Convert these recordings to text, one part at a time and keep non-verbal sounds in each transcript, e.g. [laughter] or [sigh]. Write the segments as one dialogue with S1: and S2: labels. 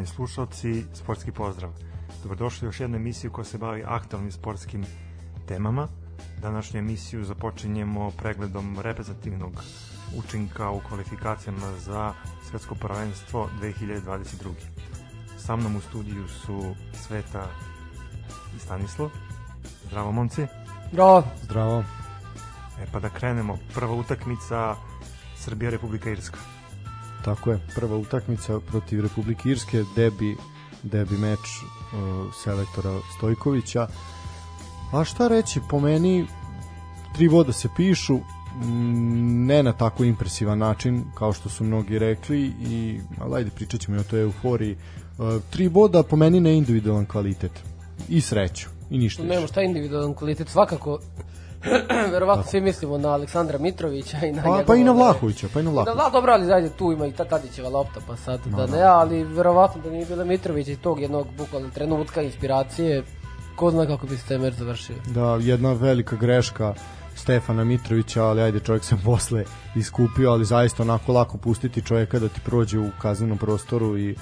S1: Poštovani slušalci, sportski pozdrav. Dobrodošli u još jednu emisiju koja se bavi aktualnim sportskim temama. Današnju emisiju započinjemo pregledom reprezentativnog učinka u kvalifikacijama za svetsko prvenstvo 2022. Sa mnom u studiju su Sveta i Stanislav. Zdravo momci.
S2: Bravo.
S3: Zdravo.
S1: E pa da krenemo. Prva utakmica Srbija Republika Irska.
S3: Tako je, prva utakmica protiv Republike Irske, debi, debi meč uh, selektora Stojkovića. A šta reći, po meni tri voda se pišu, ne na tako impresivan način kao što su mnogi rekli i ali ajde pričat ćemo i o toj euforiji. Uh, tri boda po meni na individualan kvalitet. I sreću i ništa
S2: Nema šta individualan kvalitet, svakako [clears throat] verovatno svi mislimo na Aleksandra Mitrovića i na
S3: pa,
S2: njegov-
S3: pa i na Vlahovića pa i na
S2: Da,
S3: Vlahovića.
S2: Da, dobro, ali zajedno tu ima i ta Tadićeva lopta, pa sad da ne, ali verovatno da nije bila Mitrovića i tog jednog bukvalno trenutka inspiracije, ko zna kako bi se meč završio.
S3: da jedna velika greška Stefana Mitrovića, ali ajde čovjek se posle iskupio, ali zaista onako lako pustiti čovjeka da ti prođe u kaznenom prostoru i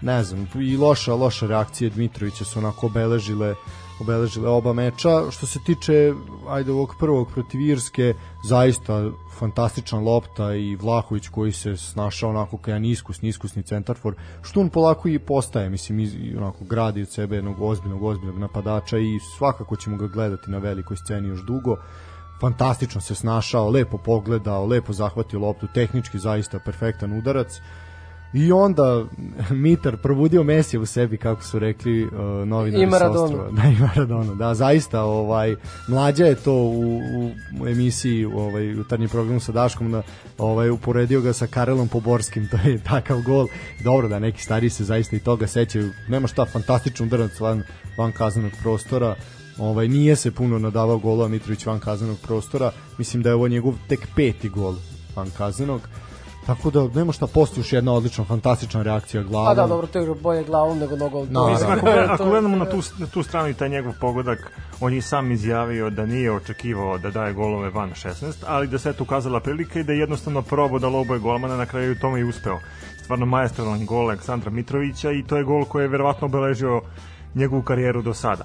S3: ne znam, i loša, loša reakcije Dmitrovića su onako obeležile obeležile oba meča. Što se tiče ajde ovog prvog protiv Irske, zaista fantastična lopta i Vlahović koji se snašao onako kao jedan iskusni, iskusni centarfor, što on polako i postaje, mislim, iz, onako gradi od sebe jednog ozbiljnog, ozbiljnog napadača i svakako ćemo ga gledati na velikoj sceni još dugo fantastično se snašao, lepo pogledao, lepo zahvatio loptu, tehnički zaista perfektan udarac. I onda Mitar probudio Mesija u sebi, kako su rekli uh, novinari sa ostrva. [laughs] Da, i Maradonu. Da, zaista, ovaj, mlađa je to u, u emisiji, u ovaj, jutarnji program sa Daškom, da, ovaj, uporedio ga sa Karelom Poborskim, [laughs] to je takav gol. Dobro da neki stari se zaista i toga sećaju. Nema šta, fantastičan udarac van, van kaznenog prostora. Ovaj nije se puno nadavao golova Mitrović van kaznenog prostora. Mislim da je ovo njegov tek peti gol van kaznenog. Tako da nema šta postoji još jedna odlična fantastična reakcija glavom.
S2: Pa da, dobro, to je bolje glavom nego nogom.
S3: No,
S1: Mislim,
S3: da.
S1: ako, gled- ako gledamo na tu, na tu stranu i taj njegov pogodak, on je sam izjavio da nije očekivao da daje golove van 16, ali da se eto ukazala prilika i da je jednostavno probao da loboje golmana, na kraju tome i uspeo. Stvarno majestralan gol Aleksandra Mitrovića i to je gol koji je verovatno obeležio njegovu karijeru do sada.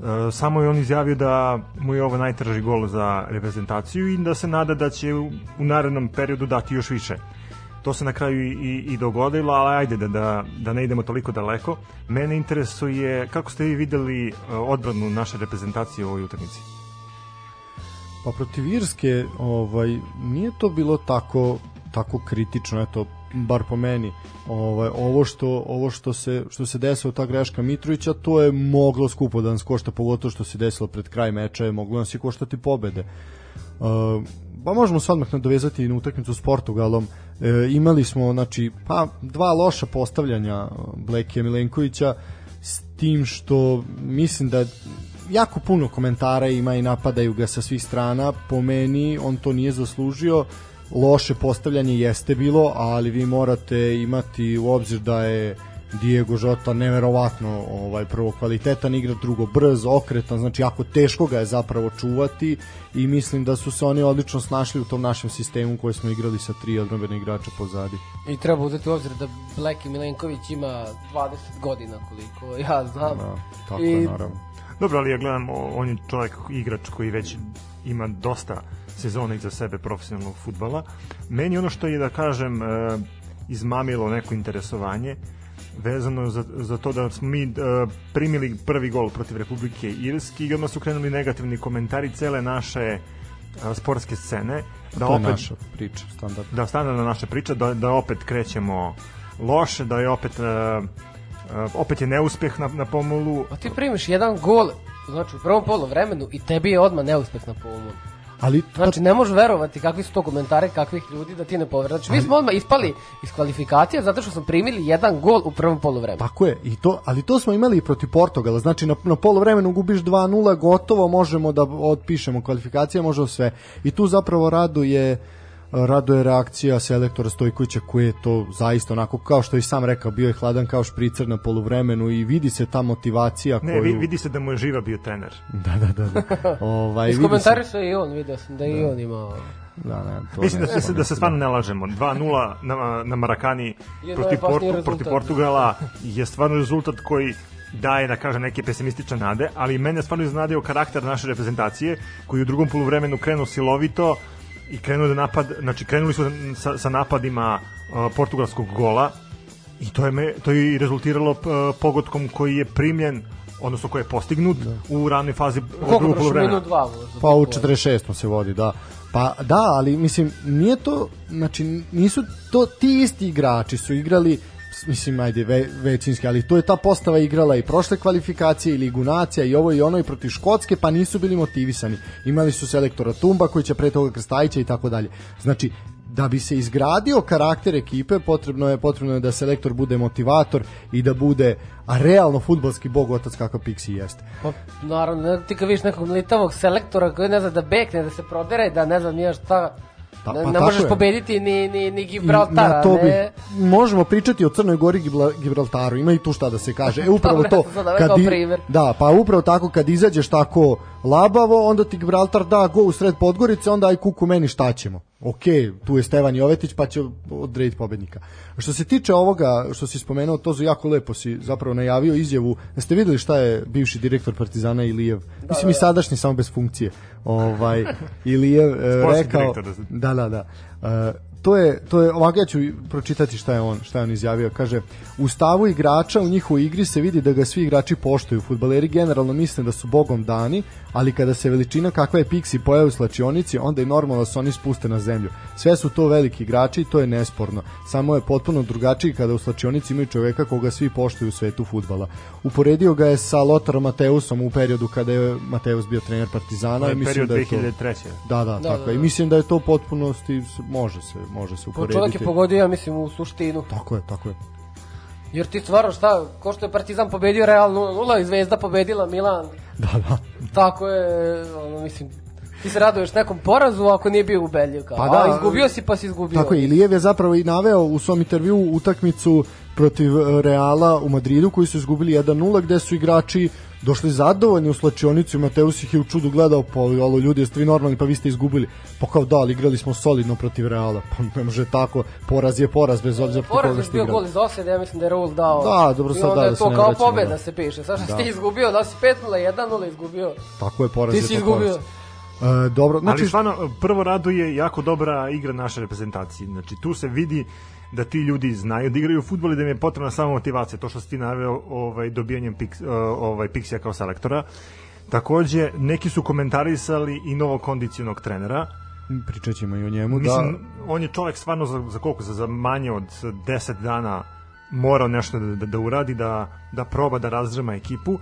S1: E, samo je on izjavio da mu je ovo najtraži gol za reprezentaciju i da se nada da će u, narednom periodu dati još više to se na kraju i, i, dogodilo, ali ajde da, da, da ne idemo toliko daleko. Mene interesuje kako ste vi videli uh, odbranu naše reprezentacije u ovoj utakmici.
S3: Pa protiv Irske ovaj, nije to bilo tako tako kritično, eto, bar po meni. Ovaj, ovo što ovo što se što se desilo ta greška Mitrovića, to je moglo skupo da nas košta, pogotovo što se desilo pred kraj meča, je moglo nas i koštati pobede. Uh, pa možemo se odmah nadovezati na utakmicu s Portugalom. E, imali smo znači pa dva loša postavljanja Blekija Milenkovića s tim što mislim da jako puno komentara ima i napadaju ga sa svih strana. Po meni on to nije zaslužio. Loše postavljanje jeste bilo, ali vi morate imati u obzir da je Diego Jota neverovatno ovaj prvo kvalitetan igrač, drugo brz, okretan, znači jako teško ga je zapravo čuvati i mislim da su se oni odlično snašli u tom našem sistemu koji smo igrali sa tri odbrambene igrača pozadi.
S2: I treba uzeti u obzir da Bleki Milenković ima 20 godina koliko ja znam.
S3: Da, tako
S2: I-
S3: je naravno.
S1: Dobro, ali ja gledam, on je čovjek, igrač koji već ima dosta sezona iza sebe profesionalnog futbala. Meni ono što je, da kažem, e, izmamilo neko interesovanje, vezano za, za to da smo mi e, primili prvi gol protiv Republike Irske i odmah su krenuli negativni komentari cele naše e, sportske scene. Da
S3: to je
S1: opet,
S3: naša priča, standard.
S1: da standardna naša priča da, da opet krećemo loše, da je opet e, e, opet je neuspeh na, na pomolu
S2: A ti primiš jedan gol, znači u prvom polu vremenu i tebi je odmah neuspeh na pomoru.
S3: Ali
S2: Znači, ne možeš verovati kakvi su to komentari kakvih ljudi da ti ne poveruješ. Znači, mi smo odmah ispali iz kvalifikacije zato što smo primili jedan gol u prvom poluvremenu.
S3: Tako je, i to, ali to smo imali i protiv Portugala, znači na, na polovremenu gubiš 2-0, gotovo, možemo da otpišemo kvalifikacije, možemo sve. I tu zapravo raduje raduje reakcija selektora Stojkovića koji je to zaista onako kao što i sam rekao bio je hladan kao špricer na poluvremenu i vidi se ta motivacija
S1: Ne,
S3: koju
S1: vi- vidi se da mu je živa bio trener. [laughs]
S3: da da da, da. ovaj vidi se
S2: Iskomentarišao je i on, vidio sam da je i on imao...
S3: da ne to
S1: Mislim da
S3: ne
S1: se, da se stvarno ne lažemo. 2-0 na, na Marakani
S2: Je
S1: protiv, Portu, protiv Portugala je stvarno rezultat koji daje, da kažem, neke pesimistične nade, ali mene je stvarno iznenadio karakter naše reprezentacije, koji u drugom poluvremenu krenuo silovito i krenuo da napad, znači krenuli su sa, sa napadima uh, portugalskog gola i to je, me, to je i rezultiralo uh, pogodkom koji je primljen odnosno koji je postignut u ranoj fazi uh, drugog poluvremena.
S3: Pa u 46. se vodi, da. Pa da, ali mislim, nije to, znači nisu to ti isti igrači su igrali mislim, ajde, ve, većinski, ali to je ta postava igrala i prošle kvalifikacije i Ligu nacija i ovo i ono i protiv Škotske, pa nisu bili motivisani. Imali su selektora Tumba koji će pre toga Krstajića i tako dalje. Znači, da bi se izgradio karakter ekipe, potrebno je potrebno je da selektor bude motivator i da bude a realno fudbalski bog otac kakav Pixi jeste.
S2: Pa, naravno, ti kad vidiš nekog litavog selektora koji ne zna da bekne, da se prodere, da ne znam nije šta, Ne,
S3: pa
S2: ne
S3: tako
S2: možeš
S3: je.
S2: pobediti ni, ni, ni
S3: I
S2: Gibraltara,
S3: na to bi,
S2: ne...
S3: možemo pričati o Crnoj Gori Gibraltaru, ima i tu šta da se kaže. E upravo to
S2: naveo kao
S3: i- da, pa upravo tako kad izađeš tako labavo, onda ti Gibraltar da go u sred Podgorice, onda aj kuku meni šta ćemo. Ok, tu je Stevan Jovetić pa će odrediti pobednika. Što se tiče ovoga što si spomenuo, to jako lepo si zapravo najavio izjavu. Jeste videli šta je bivši direktor Partizana Ilijev? Mislim i sadašnji samo bez funkcije. Ovaj Ilijev [laughs] rekao
S1: da
S3: da, da, da. E, to je, to je, ovako ja ću pročitati šta je on, šta je on izjavio. Kaže, u stavu igrača u njihovoj igri se vidi da ga svi igrači poštuju. Futbaleri generalno misle da su bogom dani, ali kada se veličina kakva je Pixi pojavi u slačionici, onda je normalno da se oni spuste na zemlju. Sve su to veliki igrači i to je nesporno. Samo je potpuno drugačiji kada u slačionici imaju čoveka koga svi poštuju u svetu futbala. Uporedio ga je sa Lotarom Mateusom u periodu kada je Mateus bio trener Partizana.
S1: To je
S3: mislim
S1: period
S3: da je to...
S1: 2003.
S3: Da, da,
S2: Da,
S3: tako
S2: da,
S3: je. I
S2: da.
S3: mislim da je to potpunosti, može se, može se
S2: Po
S3: uporediti.
S2: čovjek je pogodio, ja mislim, u suštinu.
S3: Tako je, tako je.
S2: Jer ti stvarno šta, ko što je Partizan pobedio Real 0-0 i Zvezda pobedila Milan.
S3: Da, da.
S2: Tako je, ono, mislim, ti se raduješ nekom porazu ako nije bio ubedljiv. Kao.
S3: Pa da,
S2: A izgubio si pa si izgubio.
S3: Tako je, Ilijev je zapravo i naveo u svom intervju utakmicu protiv e, Reala u Madridu koji su izgubili 1-0 gde su igrači došli zadovoljni u slačionicu i Mateus ih je u čudu gledao pa alo ljudi jeste vi normalni pa vi ste izgubili pa kao da ali igrali smo solidno protiv Reala pa ne može tako poraz je poraz bez obzira protiv
S2: Poraz
S3: koga
S2: je
S3: ste
S2: bio
S3: igrali
S2: gol iz osede, ja mislim da je Raul dao.
S3: Da, dobro, sad
S2: onda
S3: da,
S2: je
S3: da
S2: to kao pobeda
S3: da.
S2: se piše. Sad što
S3: Da.
S2: ti izgubio, da si 5-0, 1-0 izgubio.
S3: tako je poraz
S2: Ti
S3: je
S2: si
S3: to
S2: izgubio.
S3: poraz. E, dobro,
S1: Znači,
S3: znači
S1: Ali stvarno, prvo raduje jako dobra igra naše reprezentacije. Znači, tu se vidi da ti ljudi znaju da igraju fudbal i da im je potrebna samo motivacija, to što si ti naveo ovaj, dobijanjem pix, ovaj, Pixija kao selektora. Takođe, neki su komentarisali i novog kondicionog trenera.
S3: pričat ćemo i o njemu
S1: Mislim,
S3: da
S1: on je čovek stvarno za, za koliko? Za, za manje od 10 dana morao nešto da, da, da uradi, da, da proba da razdrema ekipu.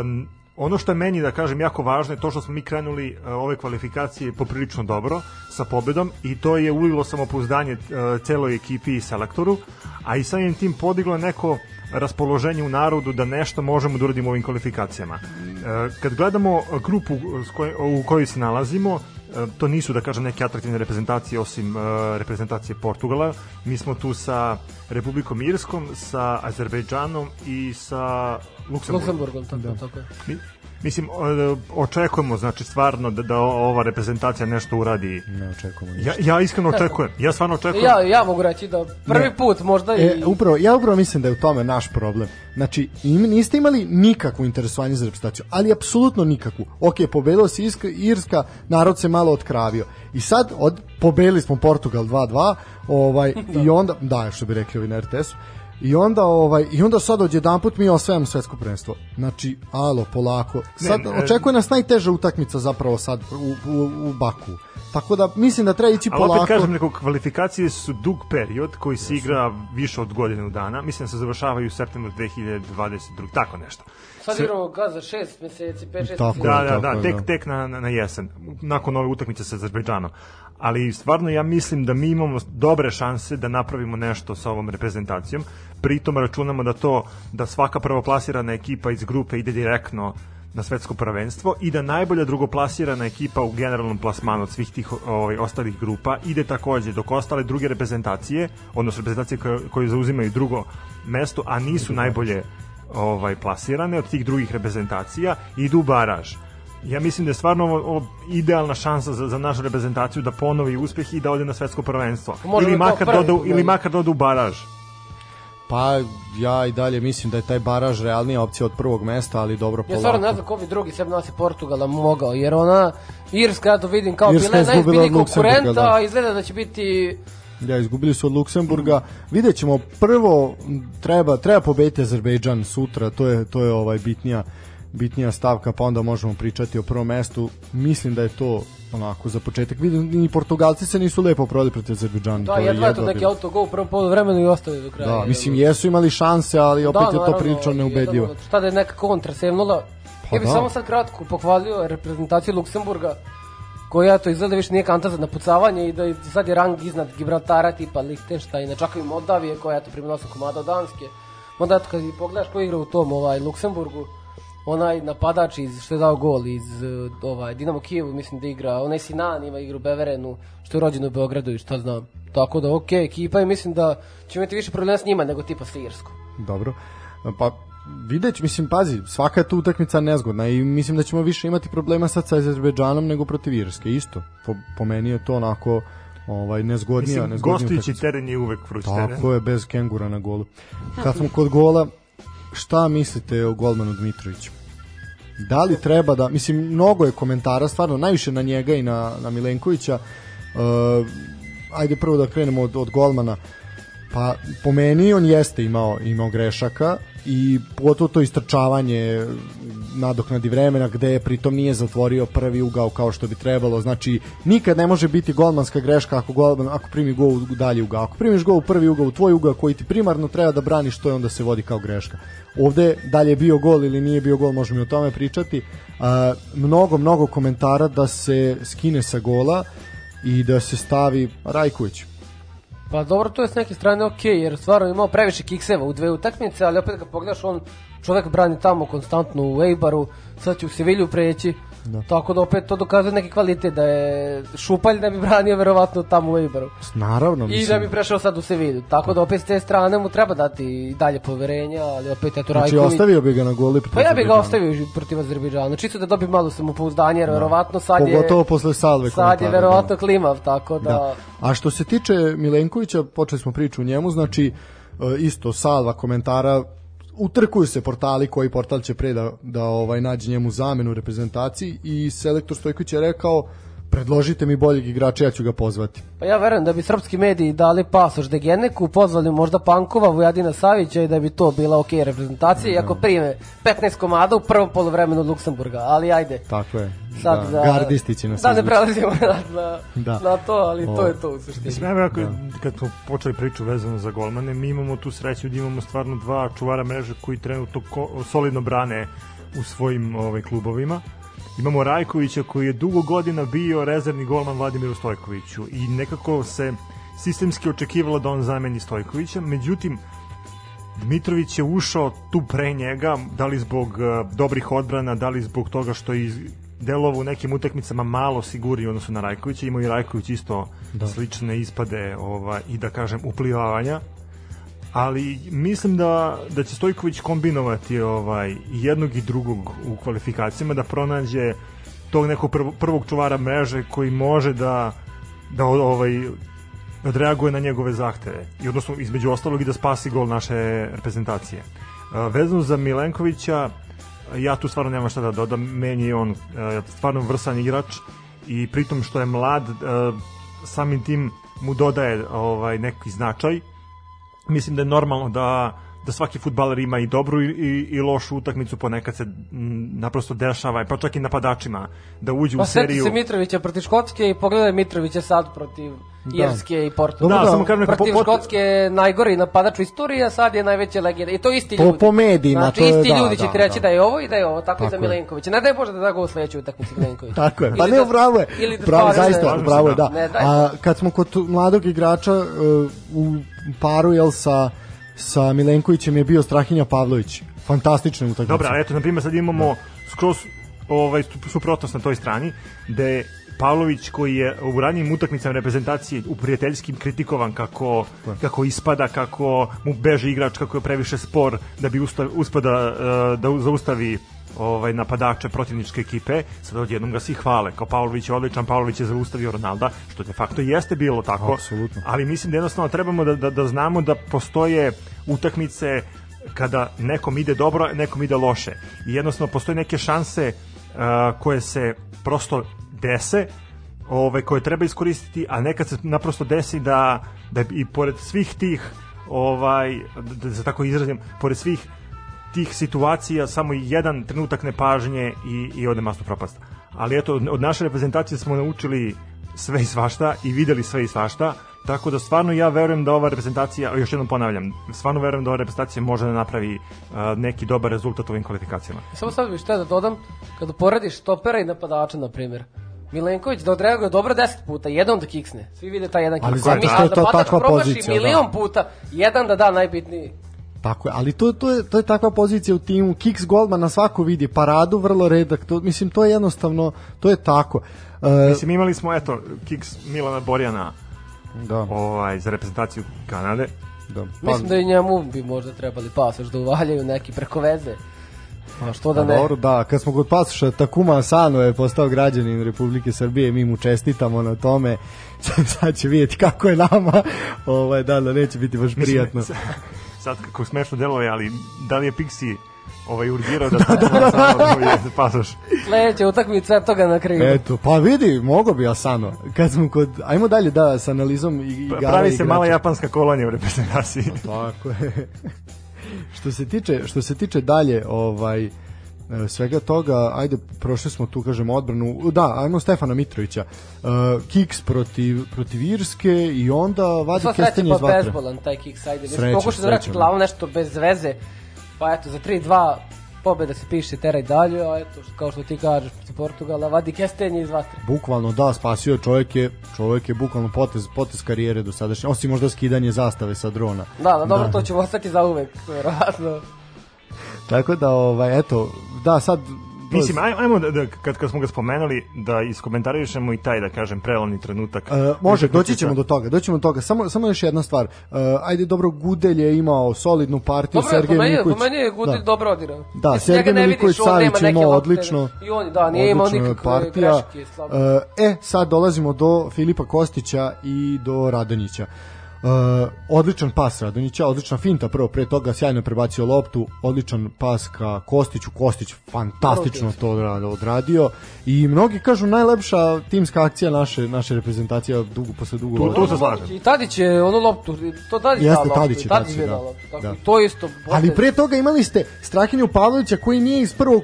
S1: Um, ono što je meni, da kažem, jako važno je to što smo mi krenuli uh, ove kvalifikacije poprilično dobro sa pobedom i to je ulilo samopouzdanje uh, celoj ekipi i selektoru, a i samim tim podiglo neko raspoloženje u narodu da nešto možemo da uradimo ovim kvalifikacijama. Uh, kad gledamo grupu u kojoj se nalazimo, E, to nisu da kažem neke atraktivne reprezentacije osim reprezentacije Portugala. Mi smo tu sa Republikom Irskom, sa Azerbejdžanom i sa Luksemburgom.
S2: Luksemburgom, tako, da. tako je.
S1: Mi, mislim, o- očekujemo znači stvarno da, da ova reprezentacija nešto uradi.
S3: ne očekujemo ništa.
S1: Ja, ja iskreno očekujem. Ja stvarno očekujem.
S2: Ja, ja mogu reći da prvi
S3: Ne.
S2: put možda i...
S3: E, upravo, ja upravo mislim da je u tome naš problem. Znači, im, niste imali nikakvo interesovanje za reprezentaciju, ali apsolutno nikakvu. Ok, pobedila se Irska, Irska, narod se malo otkravio. I sad, od, pobedili smo Portugal 2-2, ovaj, [laughs] i onda, da, što bi rekli ovi na RTS-u, I onda ovaj i onda sad odjedanput mi osvajamo svetsko prvenstvo. Znači, alo, polako. Sad
S1: Ne, ne.
S3: očekuje nas najteža utakmica zapravo sad u, u, u Baku. Tako da mislim da treba ići
S1: Ali
S3: polako.
S1: opet kažem, neko, kvalifikacije su dug period koji se igra više od godinu dana. Mislim da se završavaju u septembru 2022. Tako nešto.
S2: Sad igramo ga za 6 meseci, 5-6
S3: Tako
S2: meseci.
S3: je.
S1: Da, da, da, tek,
S3: da.
S1: tek na, na, na jesen, nakon ove utakmice sa Azerbejdžanom. Ali stvarno ja mislim da mi imamo dobre šanse da napravimo nešto sa ovom reprezentacijom. Pritom računamo da to da svaka prvoplasirana ekipa iz grupe ide direktno na svetsko prvenstvo i da najbolja drugoplasirana ekipa u generalnom plasmanu od svih tih ovaj, ostalih grupa ide takođe, dok ostale druge reprezentacije, odnosno reprezentacije koje, koje zauzimaju drugo mesto, a nisu najbolje ovaj plasirane od tih drugih reprezentacija idu u baraž. Ja mislim da je stvarno ovo, ovo idealna šansa za, za našu reprezentaciju da ponovi uspeh i da ode na svetsko prvenstvo.
S2: Možda
S1: Ili
S2: kao
S1: makar,
S2: prvi
S1: da
S2: pobedi.
S1: ili makar da odu u baraž.
S3: Pa ja i dalje mislim da je taj baraž realnija opcija od prvog mesta, ali dobro
S2: Ja stvarno ne
S3: polako.
S2: znam ko bi drugi sem nas i Portugala mogao, jer ona Irska, ja to vidim kao
S3: Irska
S2: bila najzbiljniji
S3: Luksemburga,
S2: konkurenta,
S3: da.
S2: a izgleda da će biti
S3: Ja, izgubili su od Luksemburga. Vidjet ćemo, prvo treba, treba pobediti Azerbejdžan sutra, to je, to je ovaj bitnija, bitnija stavka, pa onda možemo pričati o prvom mestu. Mislim da je to onako za početak. Vidim, ni Portugalci se nisu lepo prodali protiv Azerbejdžana.
S2: Da,
S3: to je
S2: jedva je to neki autogol u prvom polu vremenu i ostavili do kraja.
S3: Da, mislim jesu imali šanse, ali opet je to prilično neubedljivo.
S2: Šta da je neka kontra sevnula.
S3: Pa
S2: ja bih
S3: da.
S2: samo sad kratko pohvalio reprezentaciju Luksemburga koja to izgleda više nije kanta za napucavanje i da je, sad je rang iznad Gibraltara tipa Lichtensteina, čak i Moldavije koja je to primila 8 komada od Danske. Onda eto kad pogledaš ko igra u tom ovaj Luksemburgu, onaj napadač iz što je dao gol iz eh, ovaj Dinamo Kijevu mislim da igra, onaj Sinan ima igru Beverenu, što je rođen u Beogradu i šta znam. Tako da okej, ekipa i mislim da će imati više problema s njima nego tipa s Irskom.
S3: Dobro. Pa videć, mislim, pazi, svaka je tu utakmica nezgodna i mislim da ćemo više imati problema sad sa Azerbejdžanom nego protiv Irske, isto. Po, po meni je to onako ovaj nezgodnija,
S1: Mislim,
S3: nezgodnija
S1: gostujući
S3: utakmica.
S1: teren je uvek vruć teren.
S3: Tako je, bez kengura na golu. Kad smo kod gola, šta mislite o golmanu Dmitroviću? Da li treba da, mislim, mnogo je komentara, stvarno, najviše na njega i na, na Milenkovića, uh, ajde prvo da krenemo od, od golmana. Pa po meni on jeste imao imao grešaka i pogotovo to istrčavanje nadoknadi vremena gde pritom nije zatvorio prvi ugao kao što bi trebalo. Znači nikad ne može biti golmanska greška ako golman ako primi gol u dalji ugao. Ako primiš gol u prvi ugao, u tvoj ugao koji ti primarno treba da braniš, to je onda se vodi kao greška. Ovde dalje je bio gol ili nije bio gol, možemo i o tome pričati. A, mnogo mnogo komentara da se skine sa gola i da se stavi Rajković.
S2: Pa dobro, to je s neke strane ok, jer stvarno imao previše kikseva u dve utakmice, ali opet kad pogledaš, on čovek brani tamo konstantno u Eibaru, sad će u Sevilju preći, da. tako da opet to dokazuje neki kvalitet, da je Šupalj da bi branio verovatno tamo u Eibaru.
S3: Naravno, mislim.
S2: I da bi prešao sad u Sevilju, tako da opet s te strane mu treba dati i dalje poverenja, ali opet eto
S3: Znači,
S2: Rajković...
S3: ostavio bi ga na goli protiv
S2: Pa ja bih ga ostavio protiv Azerbejdžana, čisto da dobi malo samopouzdanje, jer verovatno sad je...
S3: Pogotovo posle salve
S2: Sad je
S3: komentara,
S2: verovatno klimav, tako da...
S3: Da. A što se tiče Milenkovića, počeli smo priču o njemu, znači e, isto salva komentara utrkuju se portali koji portal će pre da, da ovaj nađe njemu zamenu u reprezentaciji i selektor Stojković je rekao predložite mi boljeg igrača, ja ću ga pozvati.
S2: Pa ja verujem da bi srpski mediji dali pasoš Degeneku, pozvali možda Pankova, Vujadina Savića i da bi to bila ok reprezentacija, iako prime 15 komada u prvom polovremenu od Luksemburga, ali ajde.
S3: Tako je.
S2: Sad
S3: da, gardisti će nas
S2: Da ne prelazimo na, na,
S3: Da.
S2: na to, ali to
S3: O.
S2: je to u suštini.
S1: Mislim, evo ako, kad smo počeli priču vezano za golmane, mi imamo tu sreću da imamo stvarno dva čuvara mreže koji trenutno ko, solidno brane u svojim ovaj, klubovima. Imamo Rajkovića koji je dugo godina bio rezervni golman Vladimiru Stojkoviću i nekako se sistemski očekivalo da on zameni Stojkovića, međutim Dmitrović je ušao tu pre njega, da li zbog uh, dobrih odbrana, da li zbog toga što je delovo u nekim utakmicama malo sigurniji u odnosu na Rajkovića, imao i Rajković isto da. slične ispade ovaj, i da kažem uplivavanja, ali mislim da, da će Stojković kombinovati ovaj, jednog i drugog u kvalifikacijama, da pronađe tog nekog prv, prvog čuvara mreže koji može da da ovaj odreaguje na njegove zahteve i odnosno između ostalog i da spasi gol naše reprezentacije. Uh, vezano za Milenkovića, ja tu stvarno nemam šta da dodam, meni je on uh, stvarno vrsan igrač i pritom što je mlad, uh, samim tim mu dodaje ovaj neki značaj. Mislim da je normalno da da svaki futbaler ima i dobru i, i, i lošu utakmicu, ponekad se m, naprosto dešava, pa čak i napadačima, da uđu
S2: Pa
S1: u seriju.
S2: se Mitrovića protiv Škotske i pogledaj Mitrovića sad protiv
S3: Da.
S2: Irske i Porto.
S1: Da, samo kažem,
S2: protiv
S1: po- po-
S2: Škotske je najgori napadač u istoriji, a sad je najveća legenda. I to isti
S3: Po-
S2: ljudi.
S3: po medijima,
S2: znači,
S3: to je-
S2: isti
S3: da,
S2: ljudi će
S3: da,
S2: ti reći
S3: da.
S2: da. je ovo i da je ovo, tako, i za
S3: Tako.
S2: Milenkovića. Ne daj Bože da da go u sledeću utakmicu Milenković. [laughs]
S3: Tako je. Pa
S2: Ili
S3: ne,
S2: da-
S3: bravo je.
S2: Ili da
S3: Bravo, zaista, bravo je,
S1: da.
S3: da.
S2: Ne.
S3: A kad smo kod mladog igrača uh, u paru jel sa sa Milenkovićem je bio Strahinja Pavlović. Fantastična utakmica.
S1: Dobra, eto, na primjer, sad imamo skroz ovaj, su- suprotnost na toj strani, da je Pavlović koji je u ranijim utakmicama reprezentacije u prijateljskim kritikovan kako, kako ispada, kako mu beže igrač, kako je previše spor da bi usta, uspada uh, da zaustavi ovaj napadače protivničke ekipe, sad odjednom ga svi hvale, kao Pavlović je odličan, Pavlović je zaustavio Ronalda, što de facto jeste bilo tako,
S3: Apsolutno.
S1: ali mislim da jednostavno trebamo da, da, da znamo da postoje utakmice kada nekom ide dobro, nekom ide loše. I jednostavno postoje neke šanse uh, koje se prosto dese, ove, koje treba iskoristiti, a nekad se naprosto desi da, da i pored svih tih ovaj, da, da se tako izrazim, pored svih tih situacija samo jedan trenutak nepažnje i, i ode masno propast. Ali eto, od naše reprezentacije smo naučili sve i svašta i videli sve i svašta, tako da stvarno ja verujem da ova reprezentacija, još jednom ponavljam, stvarno verujem da ova reprezentacija može da napravi uh, neki dobar rezultat u ovim kvalifikacijama.
S2: Samo sad bih šta da dodam, kada porediš stopera i napadača, na primjer, Milenković da odreaguje dobro 10 puta, jedan da kiksne. Svi vide taj jedan
S3: Ali
S2: kiks.
S3: zato
S2: Mi-
S3: što je
S2: a
S3: to takva pozicija, da.
S2: milion puta, jedan da da najbitniji.
S3: Tako je, ali to, to, je, to je takva pozicija u timu, kiks golman na svako vidi, paradu vrlo redak, to, mislim, to je jednostavno, to je tako. Uh,
S1: Mislim, imali smo, eto, kiks Milana Borjana
S3: da,
S1: ovaj, za reprezentaciju Kanade.
S3: da.
S2: Mislim da i njemu bi možda trebali pasoš da uvaljaju neki preko veze. Pa što da
S3: Pa
S2: ne?
S3: dobro, da, kad smo kod pasoša, Takuma Asano je postao građanin Republike Srbije, mi mu čestitamo na tome, [laughs] sad će vidjeti kako je nama, ovaj, da, da, neće biti baš prijatno. [laughs]
S1: Mislim, sad kako smešno deluje, ali da li je Pixi ovaj urgirao da [laughs] da, da, da, da, pasoš.
S2: Sledeća utakmica toga na kraju.
S3: Eto, pa vidi, mogo bi Asano. Kad smo kod, ajmo dalje da sa analizom i igara
S1: Pa Pravi se
S3: igrača.
S1: mala japanska kolonija u reprezentaciji. [laughs]
S3: Tako je. što se tiče što se tiče dalje ovaj svega toga, ajde, prošli smo tu, kažemo, odbranu, da, ajmo Stefana Mitrovića, uh, kiks protiv, protiv Irske i onda vadi
S2: Sva
S3: kestenje iz
S2: pa
S3: vatre.
S2: bezbolan taj kick ajde. Mislim,
S3: Sreća,
S2: pokušaj da vrati
S3: sreća,
S2: glavu nešto bez veze. Pa eto, za 3-2 pobeda se piše teraj dalje, a eto, kao što ti kažeš, protiv Portugala, vadi kestenje iz vatre.
S3: Bukvalno, da, spasio je čovjek je, čovjek je bukvalno potez, potez karijere do sadašnje, osim možda skidanje zastave sa drona.
S2: Da, da, dobro, to ćemo ostati za uvek, verovatno.
S3: Tako da, ovaj, eto, da, sad...
S1: Mislim, aj- ajmo da, da, kad, kad smo ga spomenuli, da iskomentarišemo i taj, da kažem, prelomni trenutak.
S3: E, može, doći ćemo do toga, doći ćemo do toga. Samo, samo još jedna stvar. E, ajde, dobro, Gudelj je imao solidnu partiju,
S2: Dobro,
S3: Sergej
S2: meni,
S3: Miković.
S2: po meni je Gudelj
S3: da.
S2: dobro odigrao.
S3: Da,
S2: Mislim,
S3: Sergej
S2: nema
S3: Savić imao odlično.
S2: I on, da, nije imao nikakve
S3: partija.
S2: greške. slabo.
S3: E, e, sad dolazimo do Filipa Kostića i do Radonjića. E, odličan pas Radonjića, odlična finta prvo pre toga, sjajno prebacio loptu, odličan pas ka Kostiću, Kostić fantastično to odradio, odradio i mnogi kažu najlepša timska akcija naše naše reprezentacije dugo posle dugo
S1: Tu- tu se slažem.
S2: I Tadić je onu loptu, to Tadić
S3: Jeste,
S2: loptu,
S3: Tadić je
S2: Tadić je
S3: da.
S2: dao loptu, tako
S3: Da.
S2: to isto.
S3: Ali
S2: potez.
S3: pre toga imali ste Strahinju Pavlovića koji nije iz prvog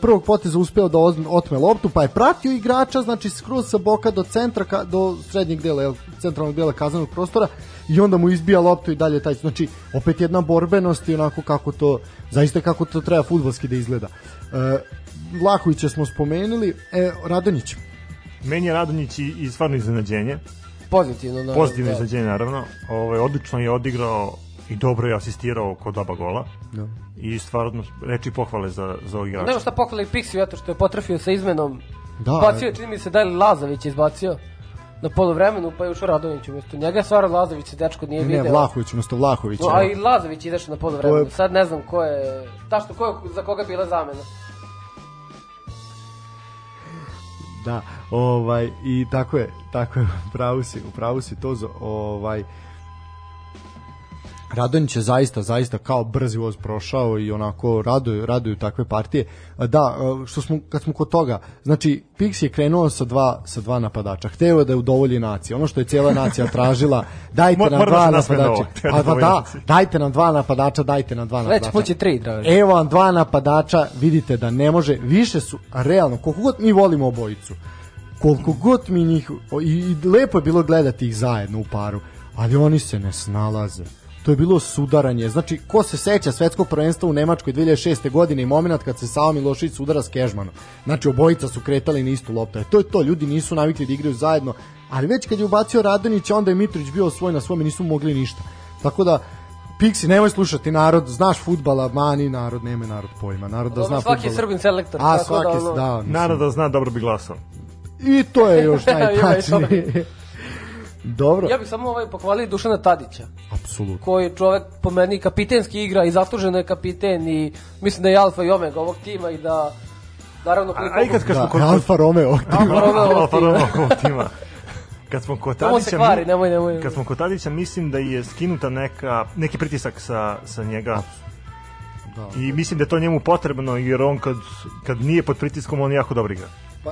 S3: prvog poteza uspeo da otme loptu, pa je pratio igrača, znači skroz sa boka do centra ka, do srednjeg dela, centralnog dela kaznenog prostora i onda mu izbija loptu i dalje taj znači opet jedna borbenost i onako kako to zaista kako to treba fudbalski da izgleda. E, Vlahovića smo spomenuli, e, Radonjić.
S1: Meni je Radonjić i, i stvarno iznenađenje.
S2: Pozitivno. naravno,
S1: Pozitivno
S2: da.
S1: iznenađenje, naravno. Ovaj, odlično je odigrao i dobro je asistirao kod oba gola.
S3: Da.
S1: I stvarno reči pohvale za, za ovog igrača.
S2: Nema šta poklali Pixi, eto što je potrafio sa izmenom.
S3: Da,
S2: Bacio čini mi se da je Lazović izbacio na polovremenu, pa je ušao Radović umesto njega. Stvarno Lazović se dečko nije
S3: ne,
S2: video.
S3: Vlahović, umesto Vlahovića.
S2: No, a i Lazović izašao na polovremenu.
S3: Je-
S2: Sad ne znam ko je, tašto ko je, za koga bila zamena.
S3: Da, ovaj i tako je, tako je, upravo si, upravo si to ovaj Radonjić je zaista, zaista kao brzi voz prošao i onako raduju, raduju takve partije. Da, što smo, kad smo kod toga, znači, Pix je krenuo sa dva, sa dva napadača. Hteo je da udovolji naciji. Ono što je cijela nacija tražila, [laughs] dajte nam
S1: da
S3: dva
S1: na
S3: napadača. Pa,
S1: da
S3: pa da,
S1: naciji.
S3: dajte nam dva napadača, dajte nam dva
S2: Sledeći
S3: napadača.
S2: put će tri, draži.
S3: Evo vam dva napadača, vidite da ne može, više su, realno, koliko god mi volimo obojicu, koliko god mi njih, i, i lepo je bilo gledati ih zajedno u paru, ali oni se ne snalaze. To je bilo sudaranje. Znači, ko se seća svetskog prvenstva u Nemačkoj 2006. godine i moment kad se Savo Milošić sudara s Kežmanom. Znači, obojica su kretali na istu loptu. E, to je to, ljudi nisu navikli da igraju zajedno, ali već kad je ubacio Radonić, onda je Mitrović bio svoj na svome, nisu mogli ništa. Tako da, Pixi, nemoj slušati narod, znaš futbala, mani narod, nema narod pojma, narod da zna
S2: svaki
S3: fudbala.
S2: je Srbin selektor,
S3: A,
S2: tako
S3: svaki,
S2: da, ono-
S3: da, mislim.
S1: Narod da zna, dobro bi glasao.
S3: I to je još [laughs] najtačnije. Dobro,
S2: Ja bih samo ovaj pohvalio Dušana Tadića,
S3: apsolutno.
S2: koji je čovek po meni kapitenski igra i zasluženo je kapiten i mislim da je alfa i omega ovog tima i da naravno koliko...
S1: a i kad, kad smo
S3: Da,
S1: kod...
S3: Alfa Romeo.
S2: Alfa Romeo ovog
S1: Alfa
S2: tima.
S1: Romeo ovog tima. Kad smo kod Tadića,
S2: kvari,
S1: mi-
S2: nemoj, nemoj.
S1: kad smo kod Tadića, mislim da je skinuta neka, neki pritisak sa, sa njega.
S3: Da.
S1: I mislim da je to njemu potrebno, jer on kad, kad nije pod pritiskom, on jako dobro igra.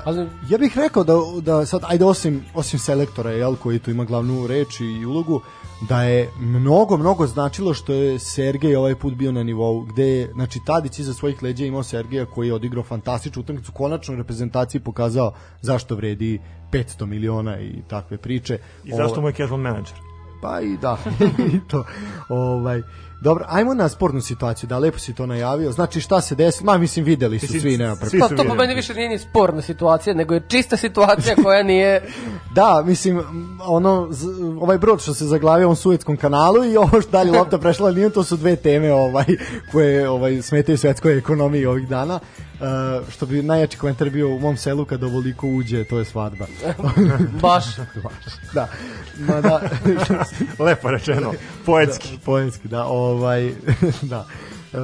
S2: Ali
S3: Ja bih rekao da, da sad, ajde osim, osim selektora, jel, koji tu ima glavnu reč i ulogu, da je mnogo, mnogo značilo što je Sergej ovaj put bio na nivou, gde je, znači, Tadić iza svojih leđa imao Sergeja koji je odigrao fantastičnu utakmicu, konačno u reprezentaciji pokazao zašto vredi 500 miliona i takve priče.
S1: I zašto mu je casual manager?
S3: Pa i da, [laughs] i to. Ovaj, dobro, ajmo na sportnu situaciju, da lepo si to najavio. Znači šta se desilo? Ma mislim videli su svi, nema pre.
S2: pa to po meni više nije ni sporna situacija, nego je čista situacija koja nije... [laughs]
S3: Da, mislim, ono, ovaj brod što se zaglavio u Suetskom kanalu i ovo što dalje lopta prešla liniju, to su dve teme ovaj, koje ovaj, smetaju svetskoj ekonomiji ovih dana. Uh, što bi najjači komentar bio u mom selu kad ovoliko uđe, to je svadba. [laughs]
S2: Baš. [laughs]
S3: da, ma da, [laughs]
S1: Lepo rečeno, poetski.
S3: poetski, da, ovaj, da.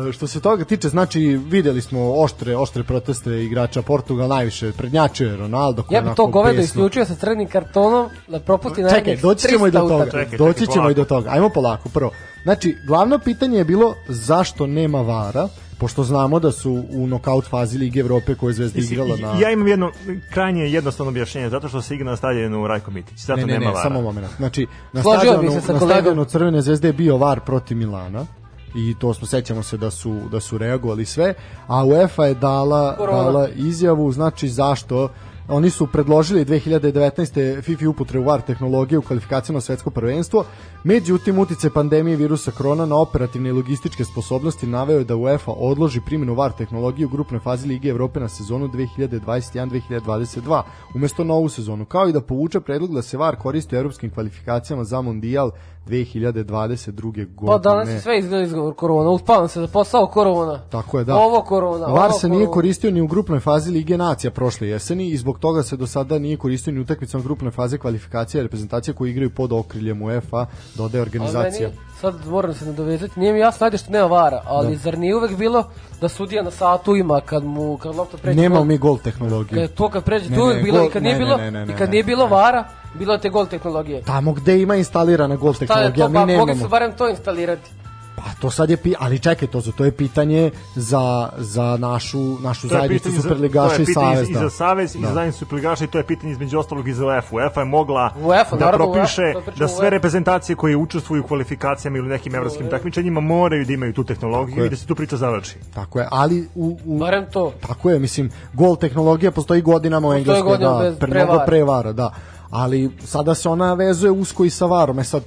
S3: E, Što se toga tiče, znači videli smo oštre, oštre proteste igrača Portugal najviše prednjačio je Ronaldo koji
S2: Ja to govedo isključio sa crnim kartonom da propusti na
S3: Čekaj, doći ćemo i do toga.
S1: Čekaj, čekaj,
S3: doći ćemo
S1: polako.
S3: i do toga. Ajmo polako prvo. Znači, glavno pitanje je bilo zašto nema vara, pošto znamo da su u nokaut fazi Lige Evrope koje je Zvezda igrala na...
S1: Ja imam jedno krajnje jednostavno objašnjenje, zato što se igra na stadionu Rajko Mitić, zato
S3: ne, ne,
S1: nema
S3: ne,
S1: vara.
S3: samo moment. Znači, na
S2: Složio
S3: stadionu,
S2: se sa
S3: na stadionu Crvene zvezde je bio VAR protiv Milana i to smo sećamo se da su da su reagovali sve, a UEFA je dala
S2: Korona.
S3: dala izjavu, znači zašto Oni su predložili 2019. FIFA upotrebu VAR tehnologije u kvalifikacijama svetsko prvenstvo, međutim utice pandemije virusa korona na operativne i logističke sposobnosti naveo je da UEFA odloži primjenu VAR tehnologije u grupnoj fazi Lige Evrope na sezonu 2021-2022 umesto novu sezonu, kao i da povuče predlog da se VAR koristi u evropskim kvalifikacijama za Mondijal 2022. godine.
S2: Pa danas je sve izgleda izgovor korona. Uspavam se za posao korona.
S3: Tako je, da.
S2: Ovo korona.
S3: VAR se nije koristio ni u grupnoj fazi Lige nacija prošle jeseni i zbog toga se do sada nije koristio ni u utakmicama grupne faze kvalifikacije reprezentacije koje igraju pod okriljem UEFA, dodaje
S2: Ali
S3: organizacija.
S2: meni, sad moram se nadovezati, nije mi jasno ajde što nema vara, ali
S3: Da.
S2: zar nije uvek bilo da sudija na satu ima kad mu kad lopta pređe
S3: Nemamo
S2: gol?
S3: mi gol tehnologiju.
S2: Kad to kad pređe,
S3: Ne,
S2: to uvek
S3: ne,
S2: bilo i kad nije bilo i kad nije bilo vara, bilo je te gol tehnologije.
S3: Tamo gde ima instalirana gol tehnologija,
S2: to,
S3: mi
S2: pa mogli
S3: nemamo.
S2: su barem to instalirati.
S3: Pa to sad je pi, ali čekaj to, to je pitanje za za našu našu zajednicu superligaša
S1: to
S3: i
S1: je pitanje
S3: savez.
S1: i
S3: da.
S1: za savez i
S3: Da.
S1: za zajednicu superligaša i to je pitanje između ostalog i za UEFA. UEFA je mogla
S2: UEFA,
S1: da
S2: naravno,
S1: propiše
S2: UEFA, to pričamo
S1: da sve
S2: UEFA.
S1: reprezentacije koje učestvuju u kvalifikacijama ili nekim evropskim takmičenjima moraju da imaju tu tehnologiju i da se tu priča završi.
S3: Tako je, ali u, u
S2: Barem to.
S3: Tako je, mislim, gol tehnologija postoji godinama u
S2: Postoji
S3: Engleskoj,
S2: godinama
S3: da,
S2: bez-
S3: pre, mnogo
S2: vara.
S3: pre vara, da. Ali sada se ona vezuje usko i sa varom. E sad,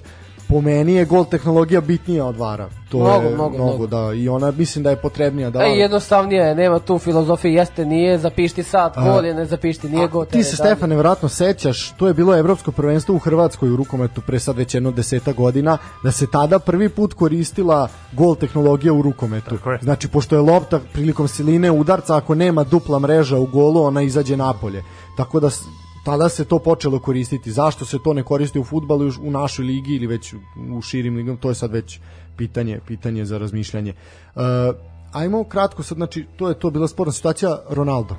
S3: po meni je gol tehnologija bitnija od vara. To
S2: Mnogo,
S3: je
S2: mnogo, mnogo.
S3: da. I ona mislim da je potrebnija. Da.
S2: E, jednostavnije je, nema tu filozofije, jeste, nije, zapišti sad, gol je, ne zapišti, nije gol.
S3: Ti se, Stefane, verovatno sećaš, to je bilo evropsko prvenstvo u Hrvatskoj u rukometu pre sad već jedno deseta godina, da se tada prvi put koristila gol tehnologija u rukometu. Znači, pošto je lopta prilikom siline udarca, ako nema dupla mreža u golu, ona izađe napolje. Tako da tada se to počelo koristiti. Zašto se to ne koristi u futbalu u našoj ligi ili već u širim ligama, to je sad već pitanje, pitanje za razmišljanje. Uh, ajmo kratko sad, znači, to je to bila sporna situacija Ronaldo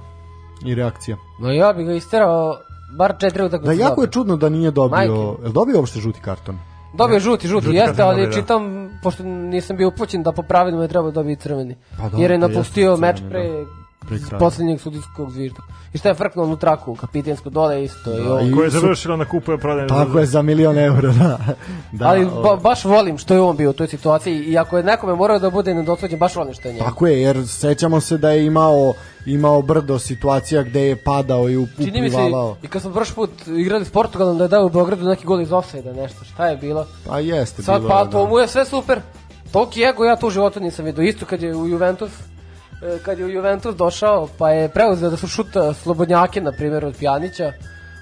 S3: i reakcija.
S2: Ma ja bih ga isterao bar četiri
S3: Da,
S2: utakmice.
S3: jako je čudno da nije dobio,
S2: Majke.
S3: je dobio uopšte žuti karton?
S2: Dobio je žuti, žuti,
S1: Žuti
S2: jeste, ali
S1: dobio, da.
S2: čitam, pošto nisam bio upućen da po pravilima je trebao dobiti crveni.
S3: Pa da,
S2: jer je napustio meč
S3: crveni,
S2: pre,
S3: Pre kraja.
S2: poslednjeg sudijskog zvižda. I šta je frknuo onu traku, kapitensko dole isto. i ovo.
S3: i-
S1: Ko je
S3: su-
S1: završila na kupu je prodajen.
S3: Tako je, za milion eura, da. [laughs] da
S2: ali ba, baš volim što je on bio u toj situaciji i ako je nekome morao da bude nedosvođen, baš volim što je njemu.
S3: Tako je, jer sećamo se da je imao imao brdo situacija gde je padao i up-
S2: Čini mi se,
S3: uplivavao.
S2: i kad smo prošli put igrali s Portugalom da je dao u Beogradu neki gol iz offside nešto, šta je bilo?
S3: Pa jeste
S2: Sad
S3: bilo.
S2: pa
S3: da.
S2: to mu je sve super. Toliki ego ja to u životu nisam vidio. Isto kad je u Juventus kad je u Juventus došao, pa je preuzeo da su šuta slobodnjake, na primjer, od Pjanića,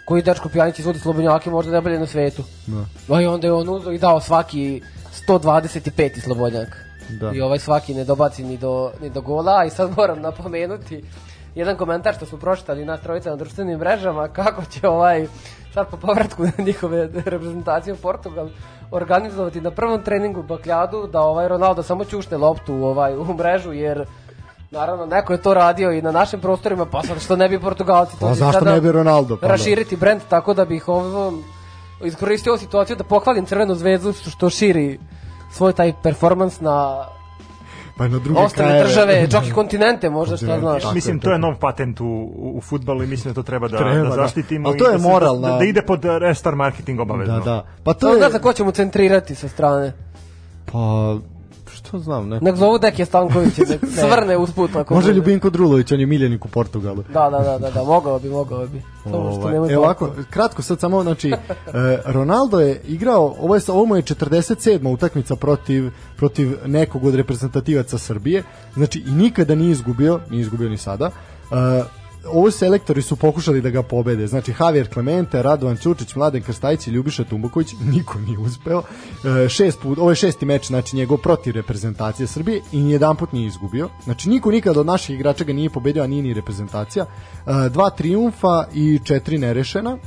S2: koji dečko Pjanić izvodi slobodnjake možda najbolje na svetu.
S3: Da.
S2: A i onda je on uzeo i dao svaki 125. slobodnjak.
S3: Da.
S2: I ovaj svaki ne dobaci ni do, ni do gola. I sad moram napomenuti jedan komentar što smo pročitali nas trojica na društvenim mrežama, kako će ovaj sad po povratku na njihove reprezentacije u Portugal organizovati na prvom treningu bakljadu da ovaj Ronaldo samo ćušne loptu u, ovaj, u mrežu jer Naravno, neko je to radio i na našim prostorima, pa sad što ne bi Portugalci to
S3: Pa zašto
S2: sada
S3: ne bi Ronaldo, pa da.
S2: raširiti brend tako da bih ovo iskoristio ovu situaciju da pohvalim Crvenu zvezdu što širi svoj taj performans na
S3: Pa na druge
S2: ostale
S3: krajeve.
S2: države, čak i kontinente možda šta
S3: Kontinente,
S2: znaš.
S3: tako
S1: mislim, to je nov patent u, u, futbalu i mislim da to treba da,
S3: Treba,
S1: da
S3: da.
S1: zaštitimo.
S3: Ali
S1: i
S3: to je
S1: da Da, da ide pod restar marketing obavezno.
S3: Da, da. Pa to
S2: To
S3: je...
S2: znam ko će mu centrirati sa strane.
S3: Pa, što znam, ne.
S2: Nek zovu Deke Stankovića, nek svrne [laughs] usput. Ako
S3: Može. Ljubinko Drulović, on je miljenik u Portugalu.
S2: Da, da, da, da, da, mogao bi, mogao bi. Samo što
S3: Ovaj,
S2: nema
S3: evo ovako, kratko sad samo, znači, e, Ronaldo je igrao, ovo, je, ovo mu je 47. utakmica protiv, protiv nekog od reprezentativaca Srbije, znači i nikada nije izgubio, nije izgubio ni sada, e, ovo selektori su pokušali da ga pobede. Znači Javier Clemente, Radovan Ćučić, Mladen Krstajić i Ljubiša Tumbuković, [laughs] niko nije uspeo. E, šest put, ovo je šesti meč, znači njegov protiv reprezentacije Srbije i nijedan put nije izgubio. Znači niko nikad od naših igrača ga nije pobedio, a nije ni reprezentacija. E, dva triumfa i četiri nerešena.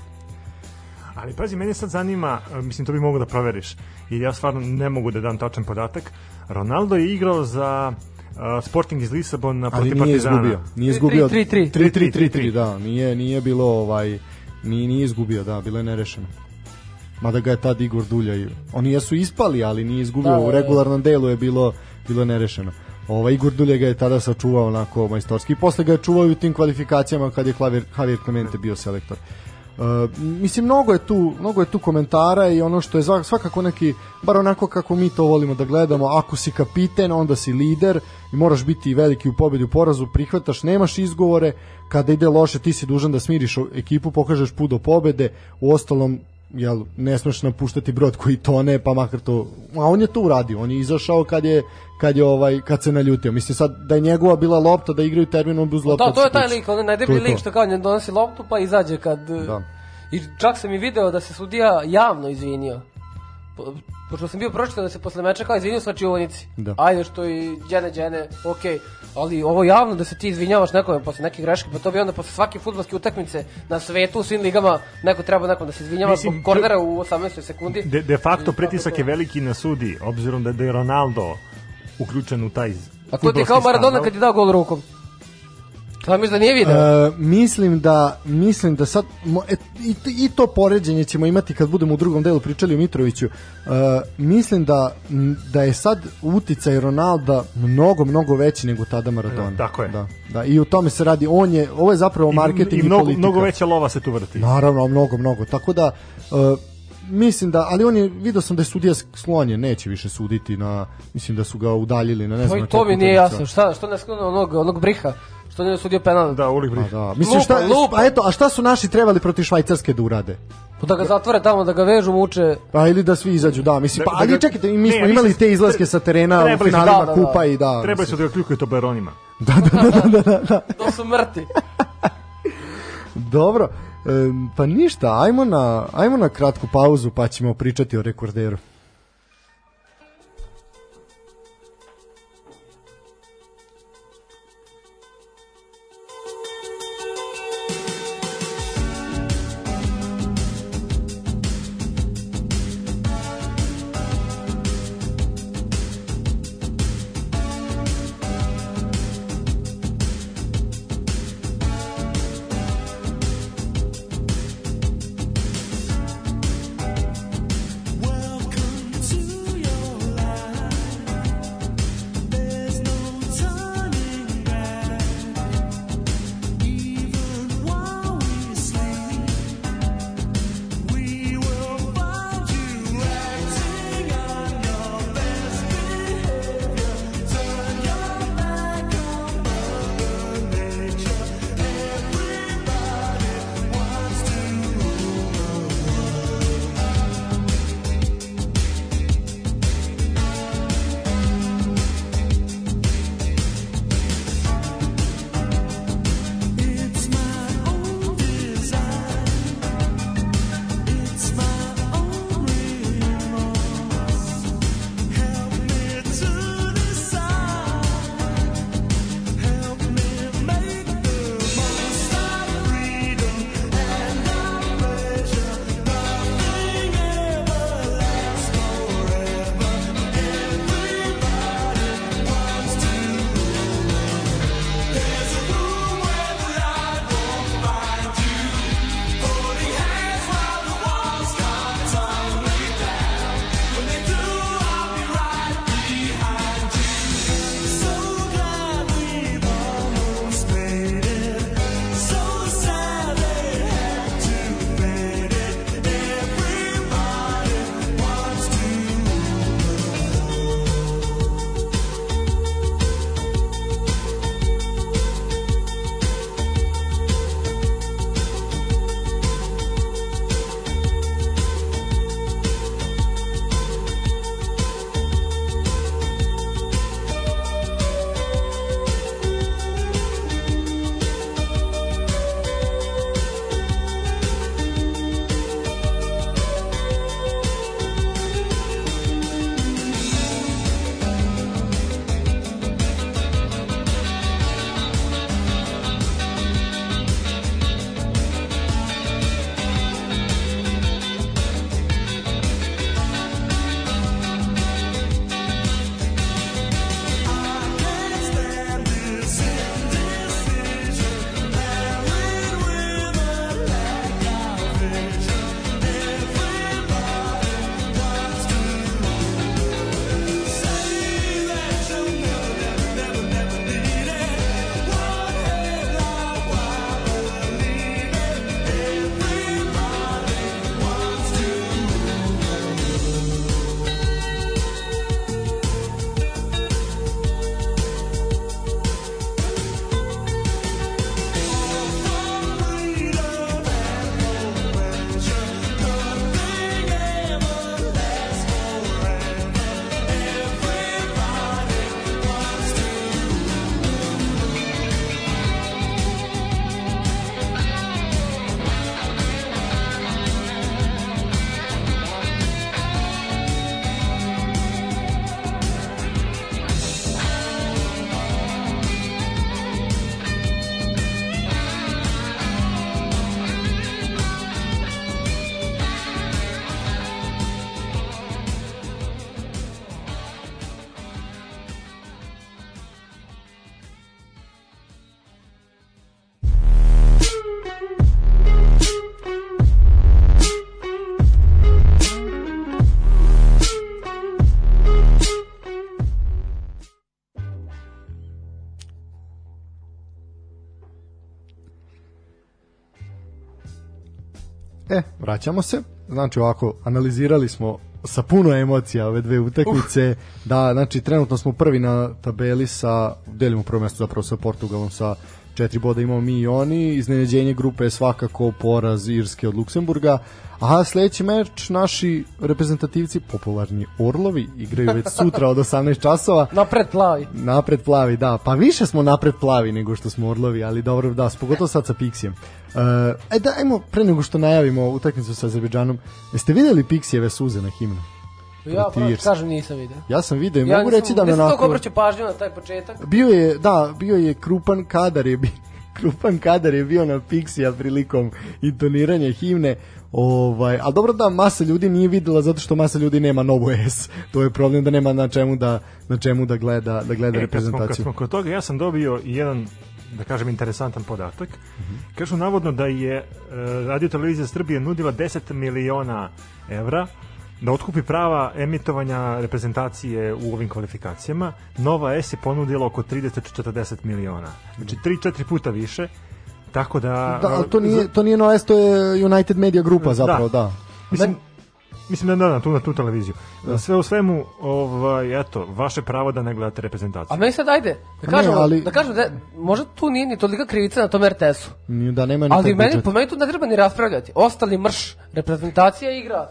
S1: Ali pazi, mene sad zanima, e, mislim to bi mogu da proveriš, i ja stvarno ne mogu da dam tačan podatak. Ronaldo je igrao za uh, Sporting iz Lisabona
S3: ali
S1: protiv
S3: nije
S1: Partizana.
S3: izgubio. Nije izgubio.
S2: 3-3.
S3: 3-3, da, nije, nije bilo ovaj nije, nije izgubio, da, bilo je nerešeno. Mada ga je tad Igor Dulja i oni jesu ispali, ali nije izgubio.
S2: Da, da,
S3: U
S2: da.
S3: regularnom delu je bilo bilo nerešeno. Ovaj Igor Dulje ga je tada sačuvao onako majstorski. Posle ga je čuvao u tim kvalifikacijama kad je Javier, Javier Clemente bio selektor. Uh, mislim mnogo je tu mnogo je tu komentara i ono što je svakako neki bar onako kako mi to volimo da gledamo ako si kapiten onda si lider i moraš biti veliki u pobedi u porazu prihvataš nemaš izgovore kada ide loše ti si dužan da smiriš ekipu pokažeš put do pobede u ostalom jel, ne smeš napuštati brod koji tone, pa makar to, a on je to uradio, on je izašao kad je, kad je ovaj, kad se naljutio. Mislim sad da je njegova bila lopta da igraju termin, on bi uz loptu.
S2: Da, to je taj lik, on najdeblji lik što kao ne donosi loptu pa izađe kad...
S3: Da.
S2: I čak sam i video da se sudija javno izvinio. Po, pošto sam bio pročitao da se posle meča kao izvinio slačionici.
S3: Da.
S2: Ajde što i džene džene, okej. Ali ovo javno da se ti izvinjavaš nekome posle neke greške, pa to bi onda posle svake fudbalske utakmice na svetu u svim ligama neko treba nekom da se izvinjava
S1: Mislim,
S2: zbog kornera u 18. sekundi.
S1: De, de facto
S2: I
S1: pritisak
S2: tako
S1: je
S2: to.
S1: veliki na sudi, obzirom da da je Ronaldo uključen u taj
S2: A to ti kao Maradona
S1: skandal.
S2: kad je dao gol rukom. To mislim da nije video.
S3: E, mislim da mislim da sad mo, et, i, i to poređenje ćemo imati kad budemo u drugom delu pričali o Mitroviću. E, mislim da m, da je sad uticaj Ronalda mnogo mnogo veći nego tada Maradona.
S1: Da, tako je.
S3: Da, da, i o tome se radi. On je ovo je zapravo marketing
S1: I,
S3: i,
S1: i mnogo,
S3: politika.
S1: mnogo veća lova se tu vrti.
S3: Naravno, mnogo, mnogo. Tako da uh, mislim da, ali on je, vidio sam da je sudija sklonjen, neće više suditi na, mislim da su ga udaljili na ne
S2: Pa
S3: znam.
S2: i
S3: na
S2: to
S3: koliko
S2: mi nije jasno. Šta, što ne sklonu onog, onog briha? Što nije sudio penal?
S1: Da, Ulik
S3: Pa
S1: Brih.
S3: da, mislim
S2: Lupa,
S3: šta,
S2: lupa.
S3: a eto, a šta su naši trebali protiv Švajcarske da urade?
S2: Pa da ga zatvore tamo, da ga vežu, muče.
S3: Pa ili da svi izađu, da, mislim,
S1: Da-
S3: pa
S1: da
S3: ali
S1: ga-
S3: čekajte, mi
S1: Ne,
S3: smo
S1: ja
S3: imali
S1: mislim-
S3: te izlaske sa terena u finalima
S2: da, da, da.
S3: kupa i da.
S1: Trebali su da ga kljukaju toberonima.
S2: To su mrti.
S3: Dobro, em, pa ništa, ajmo na, ajmo na kratku pauzu pa ćemo pričati o rekorderu. Vraćamo se. Znači ovako, analizirali smo sa puno emocija ove dve utakmice. Da, znači trenutno smo prvi na tabeli sa delimo prvo mesto zapravo sa Portugalom sa četiri boda imamo mi i oni. Iznenađenje grupe je svakako poraz Irske od Luksemburga. A sledeći meč naši reprezentativci, popularni Orlovi, igraju već [laughs] sutra od 18 časova.
S2: Napred plavi.
S3: Napred plavi, da. Pa više smo napred plavi nego što smo Orlovi, ali dobro, da, pogotovo sad sa Pixijem. Uh, e da, ajmo, pre nego što najavimo utakmicu sa Azerbejdžanom, jeste videli Pixijeve suze na himnu?
S2: Ja
S3: Protiv
S2: pravo
S3: Irske.
S2: kažem nisam vidio.
S3: Ja sam video i
S2: Ja
S3: mogu
S2: nisam-
S3: reći da me
S2: nisam toliko
S3: onako...
S2: obraćao pažnju na taj početak.
S3: Bio je, da, bio je krupan kadar je bio [laughs] krupan kadar je bio na Pixija prilikom intoniranja himne Ovaj, ali dobro da masa ljudi nije videla zato što masa ljudi nema novu S. To je problem da nema na čemu da na čemu da gleda da gleda
S1: E, kad, smo, kad
S3: reprezentaciju.
S1: smo kod toga, ja sam dobio jedan da kažem interesantan podatak.
S3: Mhm.
S1: Kažu navodno da je e, Radio Televizija Srbije nudila 10 miliona evra da otkupi prava emitovanja reprezentacije u ovim kvalifikacijama. Nova S je ponudila oko 30-40 miliona. Znači 3-4 puta više. Tako da...
S3: Da, ali to nije to nije no S, to je United Media grupa zapravo, da.
S1: Mislim, mislim da, da, na tu, na tu televiziju. Sve u svemu, ovaj, eto, vaše pravo da ne gledate reprezentaciju.
S2: A meni sad ajde, da
S3: Ne,
S2: kažemo,
S3: ali-
S2: da kažemo da možda tu nije ni tolika krivica na tom RTS-u.
S3: Da nema ni
S2: Ali meni,
S3: budžet.
S2: po meni tu ne treba ni raspravljati. Ostali mrš, reprezentacija igra,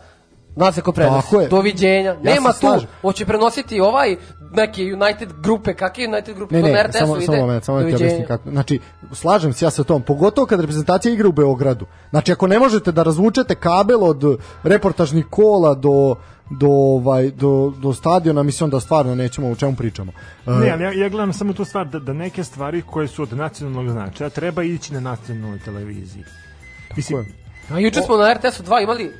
S2: zna se ko prenosi.
S3: Tako je.
S2: Doviđenja.
S3: Ja
S2: Nema tu.
S3: slažem.
S2: Hoće prenositi ovaj neke United grupe. Kakve United grupe?
S3: Ne,
S2: na
S3: ne,
S2: RTS-u
S3: samo,
S2: ide.
S3: samo moment, samo da ti objasnim kako. Znači, slažem se ja sa tom, pogotovo kad reprezentacija igra u Beogradu. Znači, ako ne možete da razvučete kabel od reportažnih kola do do ovaj do do stadiona mislim da stvarno nećemo o čemu pričamo. E,
S1: Ne, ali ja, ja gledam samo tu stvar da, da neke stvari koje su od nacionalnog značaja treba ići na nacionalnoj televiziji. Mislim.
S2: A juče smo na RTS-u 2 imali uh,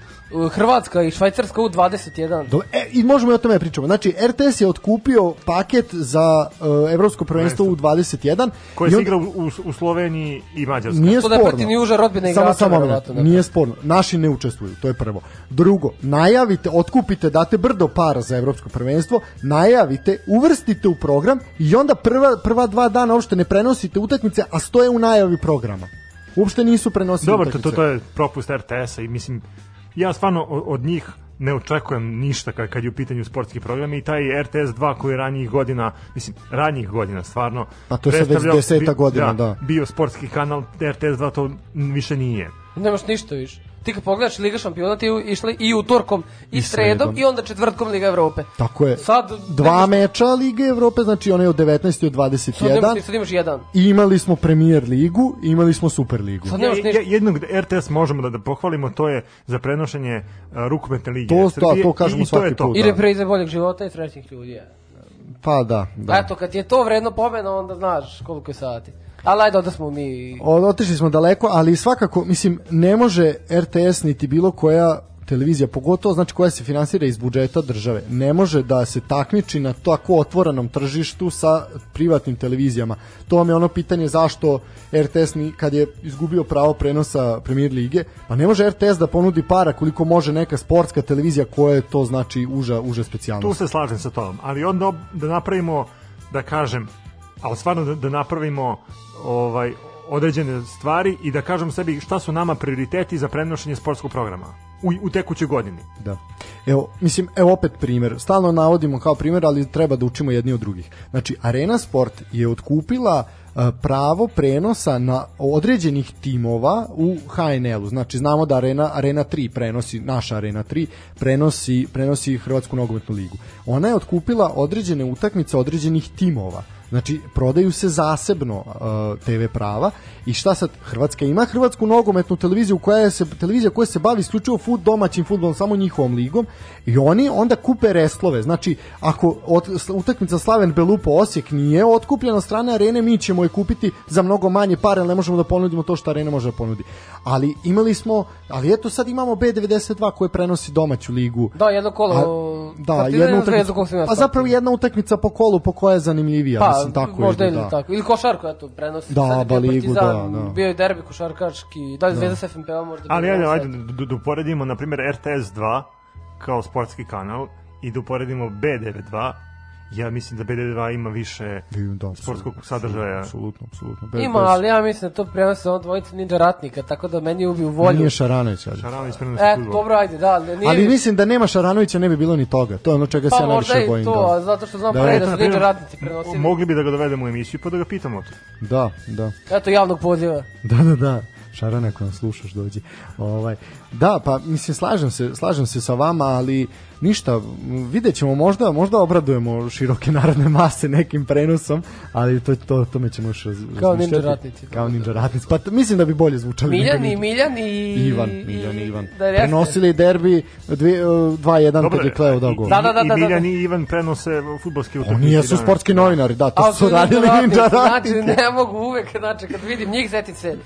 S2: Hrvatska i Švajcarska u 21.
S3: Do, e, I možemo i o tome pričamo. Znači, RTS je otkupio paket za uh, Evropsko prvenstvo u 21.
S1: koje se igra u, u, u Sloveniji i Mađarskoj.
S3: Nije
S2: To da
S3: sporno.
S2: protiv Juža rodbine
S3: Samo
S2: igrača,
S3: samo
S2: verovatno, da.
S3: nije sporno. Naši ne učestvuju, to je prvo. Drugo, najavite, otkupite, date brdo para za evropsko prvenstvo, najavite, uvrstite u program i onda prva, prva dva dana uopšte ne prenosite utakmice, a stoje u najavi programa. Uopšte nisu prenosili
S1: Dobro, to,
S3: utakmice.
S1: to, to je propust RTS-a i mislim, ja stvarno od, njih ne očekujem ništa kad, kad je u pitanju sportski program i taj RTS 2 koji je ranijih godina, mislim, ranijih godina stvarno.
S3: A to je sad već deseta godina, da.
S1: Bio sportski kanal, RTS 2 to više nije.
S2: Nemaš ništa više. Ti kad pogledaš Liga šampiona, ti išli i utorkom, i,
S3: I
S2: sredom,
S3: sredom.
S2: i onda četvrtkom Liga Evrope.
S3: Tako je.
S2: Sad,
S3: Dva
S2: nemaš-
S3: meča Lige Evrope, znači one od 19 i od
S2: Sad nemaš,
S3: 21.
S2: sad imaš jedan.
S3: I imali smo Premier ligu, imali smo Super ligu.
S2: Sad nemaš
S1: Je-
S2: ništa.
S1: je- jednog RTS možemo da, da pohvalimo, to je za prenošenje a, rukometne lige
S3: To- to-
S1: Srbije
S3: to kažemo
S1: i, to je
S3: svaki
S1: to.
S3: put.
S2: I
S3: Da.
S2: reprize boljeg života i srećnih ljudi. je.
S3: Pa da, da.
S2: Da. Eto, kad je to vredno pomena, onda znaš koliko je sati. Ali ajde, onda smo mi...
S3: O- Otišli smo daleko, ali svakako, mislim, ne može RTS niti bilo koja televizija, pogotovo znači koja se finansira iz budžeta države, ne može da se takmiči na tako otvorenom tržištu sa privatnim televizijama. To vam je ono pitanje zašto RTS ni, kad je izgubio pravo prenosa Premier lige, pa ne može RTS da ponudi para koliko može neka sportska televizija koja je to znači uža, uža
S1: Tu
S3: specijalnost.
S1: se slažem sa tom, ali onda da napravimo, da kažem, ali stvarno da, da napravimo ovaj određene stvari i da kažem sebi šta su nama prioriteti za prenošenje sportskog programa u, u tekućoj godini.
S3: Da. Evo, mislim, evo opet primer. Stalno navodimo kao primer, ali treba da učimo jedni od drugih. Znači, Arena Sport je otkupila e, pravo prenosa na određenih timova u HNL-u. Znači, znamo da Arena, Arena 3 prenosi, naša Arena 3 prenosi, prenosi Hrvatsku nogometnu ligu. Ona je otkupila određene utakmice određenih timova. Znači, prodaju se zasebno uh, TV prava i šta sad, Hrvatska ima Hrvatsku nogometnu televiziju koja je se, televizija koja se bavi isključivo fut, domaćim futbolom, samo njihovom ligom i oni onda kupe restlove. Znači, ako od, utakmica Slaven Belupo Osijek nije otkupljena strane arene, mi ćemo je kupiti za mnogo manje pare, ali ne možemo da ponudimo to što arena može da ponudi. Ali imali smo, ali eto sad imamo B92 koje prenosi domaću ligu.
S2: Da, jedno kolo...
S3: A, da, jedna utakmica. Pa zapravo jedna utakmica po kolu po koja je zanimljivija,
S2: Pa,
S3: mislim tako
S2: možda
S3: je.
S2: ili
S3: Da.
S2: tako. Ili košarku, eto, prenosi.
S3: Da,
S2: Sad je bio
S3: ba, ligu, da, da.
S2: Bio je derbi košarkaški, da li Zvezda sa FNP-om možda.
S1: Ali ajde, ajde da, da uporedimo, na primjer, RTS 2 kao sportski kanal i da uporedimo B92 Ja mislim da BD2 ima više
S3: Da,
S1: sportskog sadržaja.
S3: Apsolutno, apsolutno. Bez-
S2: Ima,
S3: bez-
S2: ali ja mislim da to prenose on dvojica ninja ratnika, tako da meni ubiju volju.
S3: Nije Šaranović, ali.
S1: Šaranović prenosi
S2: E,
S1: fudbal.
S2: dobro, ajde, da, ali nije...
S3: Ali mislim da nema Šaranovića ne bi bilo ni toga. To je ono čega se
S2: pa
S3: ja
S2: možda
S3: najviše
S2: i
S3: bojim.
S2: to,
S3: da.
S2: zato što znam
S3: Da,
S2: da, pre da su ninja ratnici prenosili.
S1: Mogli bi da ga dovedemo u emisiju pa da ga pitamo to.
S3: Da, da.
S2: Eto, javnog poziva.
S3: Da, da, da. Šarana, ako nas slušaš, dođi. Ovaj, da, pa mislim, slažem se, slažem se sa vama, ali ništa, vidjet ćemo, možda, možda obradujemo široke [laughs] narodne mase nekim prenosom, ali to, to, tome ćemo još raz,
S2: Kao ninja ratnici.
S3: Kao ninja ratnici. Pa mislim da bi bolje zvučali.
S2: Miljan i. Miljan i...
S3: Ivan, Miljan i Ivan.
S2: Da.
S3: Prenosili derbi dve- 2-1 kad je Kleo dao gol.
S2: Da, da, da,
S1: i,
S2: da,
S1: i
S2: da.
S1: Miljan i Ivan prenose fudbalske utakmice.
S3: Oni jesu
S1: danas.
S3: sportski novinari, da, to
S2: A,
S3: su radili ninja
S2: Znači,
S3: ratnici.
S2: ne mogu uvek, znači, kad vidim njih, setim se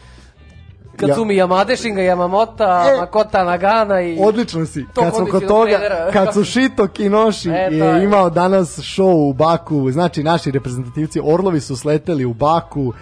S2: kad
S3: Ja-
S2: su mi Yamade Shinga, Yamamota,
S3: E,
S2: Makota Nagana i...
S3: Odlično si. Kad smo kod toga,
S2: trenera.
S3: kad su Šito [laughs] Kinoši
S2: E,
S3: je
S2: je.
S3: imao danas show u Baku, znači naši reprezentativci Orlovi su sleteli u Baku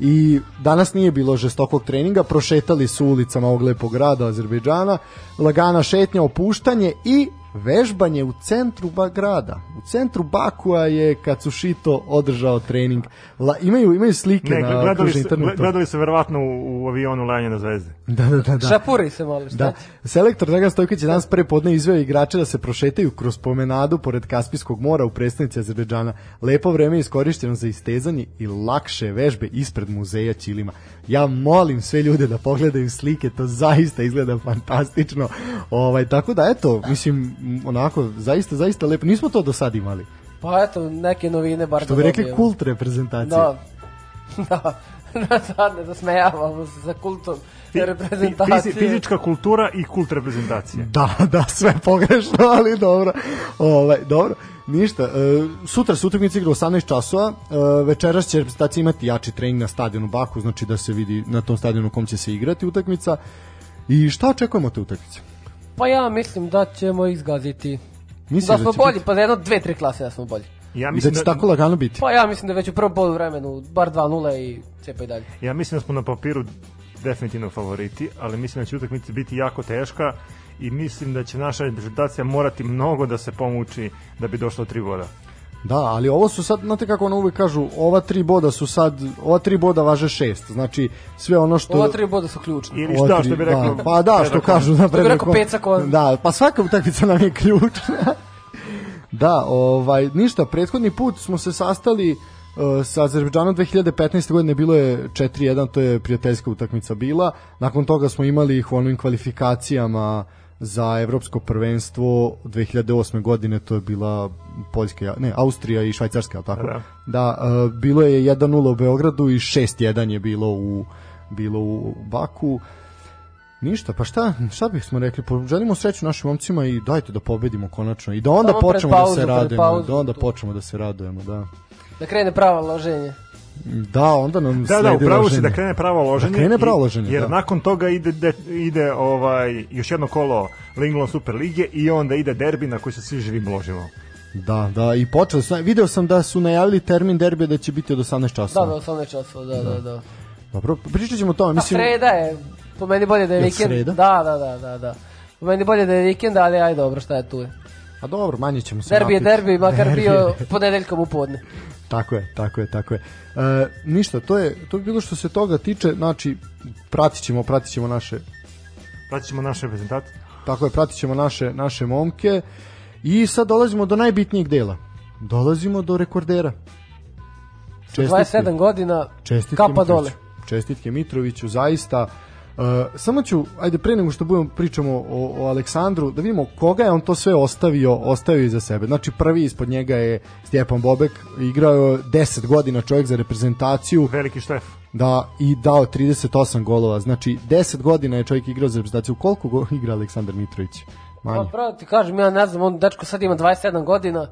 S3: i danas nije bilo žestokog treninga, prošetali su ulicama ovog lepog grada Azerbejdžana, lagana šetnja, opuštanje i vežbanje u centru grada. U centru Bakua je Katsushito održao trening. La, imaju, imaju slike
S1: Ne,
S3: na
S1: gledali su,
S3: internetu.
S1: gledali su verovatno u, u avionu Lajanja na zvezde.
S3: Da, da, da. da.
S2: Šapuri se malo, šta
S3: Da,
S2: će?
S3: selektor Dragan Stojković je danas pre podne izveo igrače da se prošetaju kroz pomenadu pored Kaspijskog mora u predstavnici Azerbejdžana. Lepo vreme je iskorišteno za istezanje i lakše vežbe ispred muzeja Ćilima. Ja molim sve ljude da pogledaju slike, to zaista izgleda fantastično. Ovaj, tako da, eto, mislim, onako, zaista, zaista lepo. Nismo to do sad imali.
S2: Pa eto, neke novine bar
S3: Što
S2: da
S3: bi rekli
S2: dobijemo.
S3: kult reprezentacije.
S2: Da. [laughs] Da. da sad ne zasmejavamo se sa kultom reprezentacije.
S1: fizi- fizička kultura i kult reprezentacije.
S3: Da, da, sve pogrešno, ali dobro. Ovaj, dobro, ništa. E, sutra se utakmica igra u 18 časova. E, večeras će reprezentacija imati jači trening na stadionu Baku, znači da se vidi na tom stadionu u kom će se igrati utakmica. I šta očekujemo te utakmice?
S2: Pa ja mislim da ćemo ih zgaziti.
S3: Mislim
S2: da smo
S3: će
S2: bolji,
S3: biti-
S2: pa za jedno, dve, tri klase da smo bolji.
S1: Ja
S3: i da
S1: mislim
S3: će
S1: da,
S3: tako lagano biti.
S2: Pa ja mislim da već u prvom polu vremenu bar 2-0 i cepa i dalje.
S1: ja mislim da smo na papiru definitivno favoriti, ali mislim da će utakmica biti jako teška i mislim da će naša reprezentacija morati mnogo da se pomuči da bi došlo do tri boda.
S3: Da, ali ovo su sad, znate kako ono uvek kažu, ova tri boda su sad, ova tri boda važe šest. Znači, sve ono što...
S2: Ova tri boda su ključne.
S1: Ili šta
S3: tri-
S1: što bi rekao
S3: da, pa da, što kažu na
S2: bi rekao Peca Kon.
S3: Da, pa svaka utakmica nam je ključna. [laughs] da, ovaj, ništa, prethodni put smo se sastali uh, sa Azerbejdžanom 2015. godine bilo je 4-1, to je prijateljska utakmica bila. Nakon toga smo imali ih u onim kvalifikacijama za evropsko prvenstvo 2008. godine, to je bila Poljska, ne, Austrija i Švajcarska, jel tako?
S1: Da.
S3: Da, uh, bilo je 1-0 u Beogradu i 6-1 je bilo u bilo u Baku. Ništa, pa šta, šta bih smo rekli, poželimo sreću našim momcima i dajte da pobedimo konačno i da onda
S2: Samo
S3: počnemo da
S2: pauzu,
S3: se
S2: pred
S3: radujemo, da onda počnemo da se radujemo, da.
S2: Da krene pravo loženje.
S3: Da, onda nam
S1: Da, da, upravo si
S3: loženje.
S1: da krene pravo loženje.
S3: Da krene pravo
S1: i-
S3: loženje,
S1: Jer
S3: da.
S1: nakon toga ide, de, ide ovaj, još jedno kolo Linglon Super Lige i onda ide derbi na koji se svi živim ložimo.
S3: Da, da, i počeli su, video sam da su najavili termin derbija da će biti od 18
S2: Da,
S3: časova.
S2: da, 18 časova, da, da, da.
S3: Dobro, pričat ćemo o tome,
S2: A
S3: mislim...
S2: sreda je, po meni bolje da je vikend.
S3: sreda?
S2: Da, da, da, da, da. Po meni bolje da je vikend, ali aj dobro, šta je tu je.
S3: A dobro, manje ćemo se
S2: Derbi je
S3: napiti.
S2: derbi, makar
S3: Derbi
S2: bio ponedeljkom u podne.
S3: Tako je, tako je, tako je. E, ništa, to je to bi bilo što se toga tiče, znači pratit ćemo, pratit ćemo naše
S1: Pratit ćemo naše reprezentacije.
S3: tako je, pratit ćemo naše, naše momke i sad dolazimo do najbitnijeg dela. Dolazimo do rekordera.
S2: Sa 27 godina,
S3: Čestitke
S2: kapa
S3: Mitroviću.
S2: dole.
S3: Čestitke Mitroviću, zaista. Uh, samo ću, ajde pre nego što budemo pričamo o, o Aleksandru, da vidimo koga je on to sve ostavio, ostavio iza sebe. Znači prvi ispod njega je Stjepan Bobek, igrao je 10 godina čovjek za reprezentaciju,
S1: Veliki štef.
S3: da i dao 38 golova. Znači 10 godina je čovjek igrao za reprezentaciju. Koliko go [laughs] igra Aleksandar Mitrović? Manje.
S2: Pa pravo ti kažem, ja ne znam, on dečko sad ima 27 godina,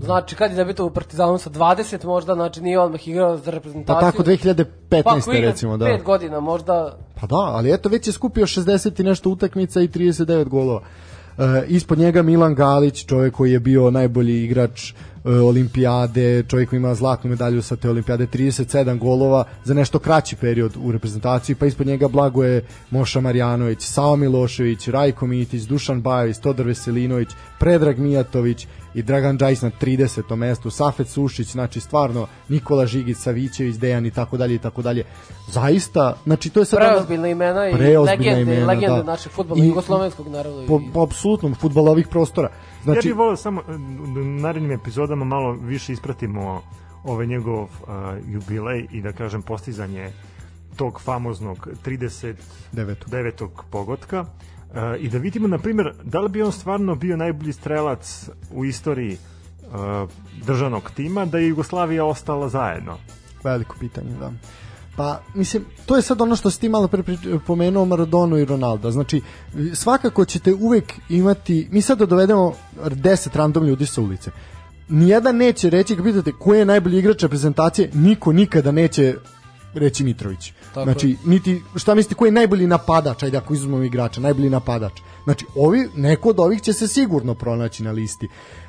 S2: Znači, kad je debitao u Partizanu sa 20, možda, znači nije odmah igrao za
S3: Pa
S2: reprezentaciju.
S3: tako 2015.
S2: Pa
S3: recimo, da.
S2: 5 godina, možda...
S3: Pa da, ali eto već je skupio 60 i nešto utakmica i 39 golova. E, ispod njega Milan Galić, čovjek koji je bio najbolji igrač olimpijade, čovjek koji ima zlatnu medalju sa te olimpijade, 37 golova za nešto kraći period u reprezentaciji, pa ispod njega blago je Moša Marjanović, Sao Milošević, Rajko Mitić, Dušan Bajović, Todor Veselinović, Predrag Mijatović i Dragan Đajs na 30. mestu, Safet Sušić, znači stvarno Nikola Žigić, Savićević, Dejan i tako dalje i tako dalje. Zaista, znači to je sad
S2: Preozbiljna imena i legende,
S3: imena,
S2: legende
S3: da.
S2: našeg futbola,
S3: I-
S2: jugoslovenskog naravno. i-
S3: po, po apsolutnom futbala ovih prostora.
S1: Ja
S3: Znači,
S1: bih volio samo e, u narednim epizodama malo više ispratimo ovaj njegov uh, jubilej i da kažem postizanje tog famoznog 39.
S3: devetu.
S1: pogotka uh, i da vidimo na primjer da li bi on stvarno bio najbolji strelac u istoriji uh, državnog tima da je Jugoslavija ostala zajedno.
S3: Veliko pitanje, da. Pa, mislim, to je sad ono što si ti malo pre pomenuo Maradonu i Ronaldo. Znači, svakako ćete uvek imati, mi sad da dovedemo 10 random ljudi sa ulice. Nijedan neće reći, kad pitate ko je najbolji igrač reprezentacije, niko nikada neće reći Mitrović.
S2: Tako
S3: znači, niti, šta mislite, ko je najbolji napadač, ajde ako izuzmemo igrača, najbolji napadač. Znači, ovi, neko od ovih će se sigurno pronaći na listi.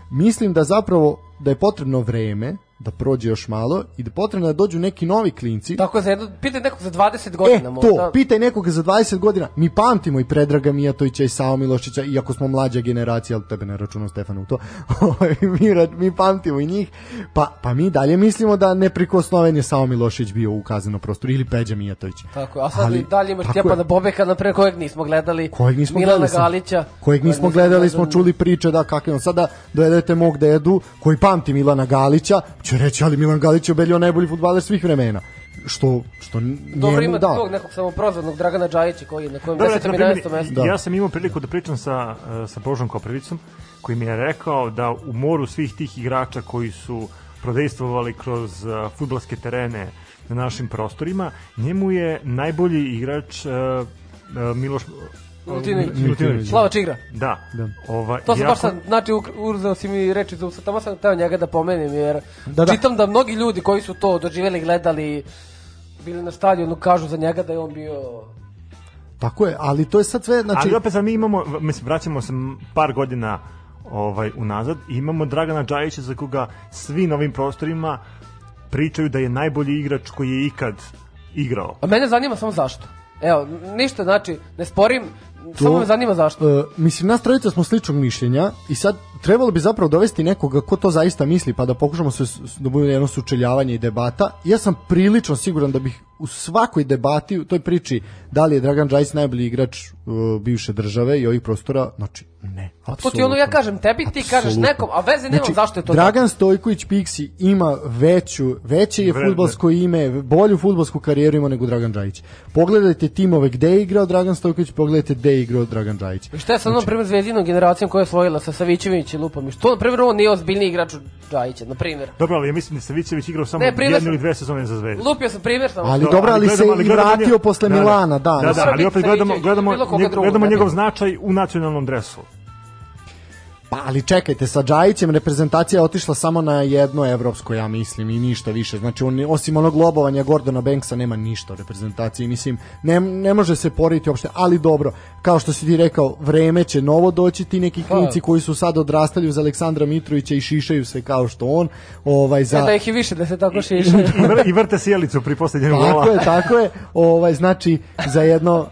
S3: Mislim da zapravo da je potrebno vreme, da prođe još malo i da potrebno da dođu neki novi klinci.
S2: Tako za jedno, pitaj nekog za 20 godina
S3: E,
S2: možda.
S3: to, pitaj nekoga za 20 godina. Mi pamtimo i Predraga Mijatovića i Sao Milošića, iako smo mlađa generacija, ali tebe ne računam Stefanu u to. [laughs] Ovaj, mi, mi pamtimo i njih. Pa, pa mi dalje mislimo da neprikosnoven je Sao Milošić bio u kaznenom prostoru ili Peđa Mijatović.
S2: Tako, a sad
S3: Ali-
S2: i dalje imaš. Stjepana Bobeka, na pre kojeg nismo gledali.
S3: kojeg nismo
S2: Milana
S3: gledali
S2: Galića.
S3: kojeg nismo gledali smo čuli priče da kakav je on sada dovedete mog dedu koji pamti Milana Galića će reći ali Milan Galić je obelio najbolji fudbaler svih vremena što što
S2: Dobro
S3: njemu
S2: imate
S3: da
S2: tog nekog samoprozvanog Dragana Đajića koji je na kojem
S1: Dobro,
S2: 10.
S1: eto,
S2: i
S1: na primjer,
S2: 11. mesto.
S3: Da.
S1: Ja sam imao priliku da pričam sa, eh, sa Božom Koprivicom, koji mi je rekao da u moru svih tih igrača koji su prodejstvovali kroz uh, futbalske terene na našim prostorima, njemu je najbolji igrač uh, uh, Miloš
S2: Milutinović.
S1: Milutinović.
S2: Slava Čigra.
S1: Da.
S3: Da.
S1: Ova,
S2: To sam
S1: jako-
S2: baš sad, znači uzeo si mi reči za usta, tamo sam teo njega da pomenem, jer
S3: Da, da.
S2: čitam da mnogi ljudi koji su to doživjeli, gledali, bili na stadionu, kažu za njega da je on bio...
S3: tako je ali to je sad sve znači
S1: Ali opet sad mi imamo, mislim, vraćamo se par godina ovaj unazad i imamo Dragana Đajića za koga svi na ovim prostorima pričaju da je najbolji igrač koji je ikad igrao.
S2: A mene zanima samo zašto. Evo, ništa, znači, ne sporim, samo me zanima zašto.
S3: E, mislim, nas trojica smo sličnog mišljenja i sad trebalo bi zapravo dovesti nekoga ko to zaista misli pa da pokušamo se da bude jedno sučeljavanje i debata. Ja sam prilično siguran da bih u svakoj debati, u toj priči da li je Dragan Đajić najbolji igrač uh, bivše države i ovih prostora, znači ne.
S2: To ti ono ja kažem tebi, ti kažeš
S3: Apsolutno.
S2: nekom, a veze nemam zašto je to
S3: Dragan Stojković Piksi ima veću, veće je fudbalsko ime, bolju fudbalsku karijeru ima nego Dragan Đajić. Pogledajte timove gde je igrao Dragan Stojković, pogledajte gde je igrao Dragan Đajić.
S2: I šta je sa onom, primjer, zvezdinom generacijom koja je osvojila sa Savićević Lupom? I što, na primjer, on nije ozbiljni igrač od Đajića, na primjer.
S1: Dobro, ali ja mislim da Savićević igrao samo
S2: Ne, primjer
S1: jednu
S2: sam-
S1: ili dve sezone za zvezdu.
S2: Lupio sam primjer samo.
S3: Ali
S1: Da,
S3: dobro, ali,
S1: gledamo-
S3: se i
S1: gledamo
S3: vratio posle
S1: da, da.
S3: Milana, da.
S1: Da, da,
S2: Mora
S1: ali opet gledamo, gledamo, gledamo
S2: ne
S1: njegov značaj u nacionalnom dresu.
S3: Pa, ali čekajte, sa Džajićem reprezentacija je otišla samo na jedno evropsko, ja mislim, i ništa više. Znači, on, osim onog lobovanja Gordona Banksa nema ništa u reprezentaciji. Mislim, ne, ne može se poriti uopšte, ali dobro, kao što si ti rekao, vreme će novo doći, ti neki klinici koji su sad odrastali uz Aleksandra Mitrovića i šišaju se kao što on, ovaj, za...
S2: E, da ih je više, da se tako šiše.
S1: I, [laughs] vr, I vrte sjelicu pri posljednjem
S3: Tako
S1: gola.
S3: je, tako je. Ovaj znači za jedno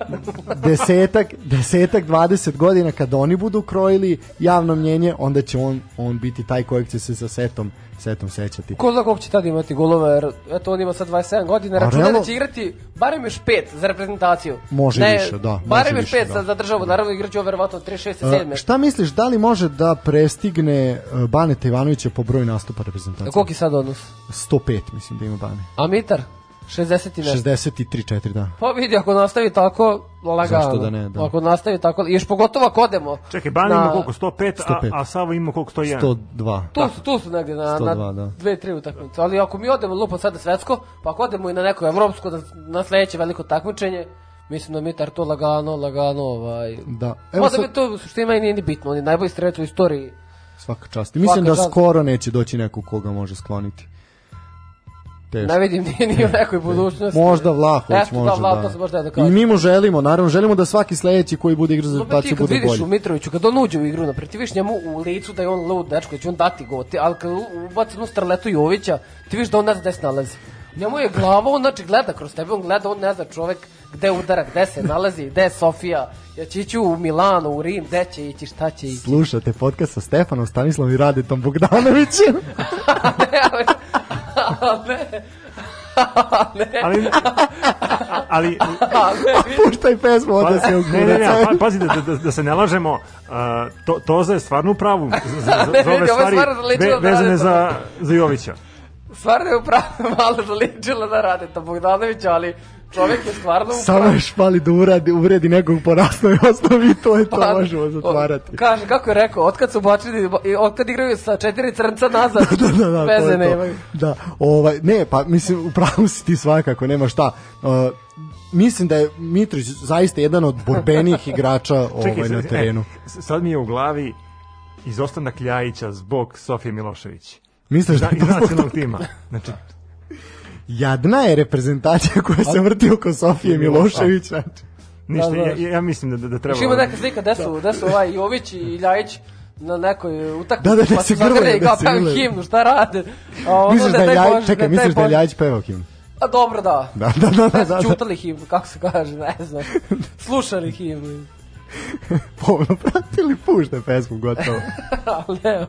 S3: desetak, desetak, 20 godina kad oni budu krojili javno mnjenje, onda će on on biti taj kojeg će se sa setom setom sećati.
S2: Ko zna koliko će tada imati golova, jer eto on ima sad 27 godina, računa
S3: realno-
S2: da će igrati barem još pet za reprezentaciju.
S3: Može
S2: ne,
S3: više, da,
S2: Barem još
S3: više,
S2: pet
S3: da.
S2: za, državu, naravno igraće ovo verovatno 36.
S3: A,
S2: 7.
S3: šta misliš, da li može da prestigne e, Baneta Ivanovića po broju nastupa reprezentacije?
S2: koliki sad odnos?
S3: 105, mislim da ima Bane.
S2: A Mitar? 60 i nešto.
S3: 63 4 da.
S2: Pa vidi, ako nastavi tako, lagano.
S3: Zašto da ne, da.
S2: Ako nastavi tako, još pogotovo ako odemo.
S1: Čekaj, Bana ima koliko? 105,
S3: 105.
S1: A, a Savo ima koliko? 101.
S3: 102.
S2: Tu su, tu su negde na,
S3: 102,
S2: na
S3: da.
S2: dve, tri utakmice. Ali ako mi odemo lupo sada svetsko, pa ako odemo i na neko evropsko, na, na sledeće veliko takmičenje, mislim da Mitar to lagano, lagano, ovaj...
S3: Da.
S2: Evo
S3: Evo
S2: sad...
S3: sad,
S2: to u suštini meni nije ni bitno, on je najbolji strelac u istoriji.
S3: svaka čast. I Mislim
S2: Svaka
S3: da
S2: čast.
S3: skoro neće doći neko koga može skloniti. Teško.
S4: Ne vidim ni, ni u nekoj budućnosti.
S3: Možda Vlahović
S4: Eto,
S3: može
S4: da. Vlaho, to se baš da da
S3: I mi mu želimo, naravno, želimo da svaki sledeći koji bude igra za
S4: ti
S3: reprezentaciju
S4: kad
S3: bude
S4: vidiš
S3: bolji.
S4: u Mitroviću, kad on uđe u igru, napred, ti vidiš njemu u licu da je on lud dečko, da će on dati go, ti, ali kad ubaci onu starletu Jovića, ti vidiš da on ne zna gde se nalazi. Njemu je glava, on znači gleda kroz tebe, on gleda, on ne zna čovek gde udara, gde se nalazi, gde je Sofija, ja će ići u Milano, u Rim, gde će ići, šta će ići.
S3: Slušate podcast sa Stefanom Stanislavom i Radetom Bogdanovićem. [laughs] [laughs]
S4: ne, [laughs] ali, ne,
S1: Ali, ali
S4: ali,
S3: Puštaj pesmu, onda se
S1: Pa, ne, ne, ne,
S3: ukuraca.
S1: pa, pazi da, da, da se ne lažemo, a, to, Toza je stvarno u pravu za, za, [laughs] za,
S4: Ne,
S1: za ove stvari ve,
S4: da
S1: vezane za, za Jovića.
S4: stvarno je upravo [laughs] malo zaličila da rade to Bogdanović, ali čovek je stvarno upravo.
S3: Samo još fali da uradi, uvredi nekog po rasnoj osnovi i to je to,
S4: Pa,
S3: možemo zatvarati.
S4: o, Kaže, kako je rekao, otkad su bačili, i otkad igraju sa četiri crnca nazad, [laughs]
S3: da, da, da, to
S4: veze
S3: je to.
S4: nemaju.
S3: Da, ovaj, ne, pa mislim, upravo si ti svakako, nema šta. Uh, mislim da je Mitrović zaista jedan od borbenijih [laughs] igrača ovaj, na
S1: sad-
S3: terenu.
S1: E, sad mi je u glavi izostanak Ljajića zbog Sofije Milošević.
S3: Misliš da
S1: Da,
S3: je to zbog
S1: nacionalnog tima. Znači,
S3: Jadna je reprezentacija koja se vrti oko Sofije Milošević. Znači.
S1: ništa,
S4: Da, da.
S1: ja, ja mislim da, da, da treba...
S4: Još ima neka slika, gde su, gde su ovaj Jović i Ljajić na nekoj utakmici,
S3: Da, da, da
S4: pa
S3: se
S4: su
S3: grle, da
S4: kao
S3: se grle.
S4: himnu, šta rade? A ono
S3: Misliš da je
S4: taj
S3: Ljajić, čekaj, misliš da je Ljajić pevao himnu?
S4: A dobro, da.
S3: Da, da, da, da, da, da.
S4: čutali himnu, kako se kaže, ne znam. Slušali himnu. [laughs]
S3: Pomno pratili, puštaj pesmu, gotovo. [laughs]
S4: Ali ne,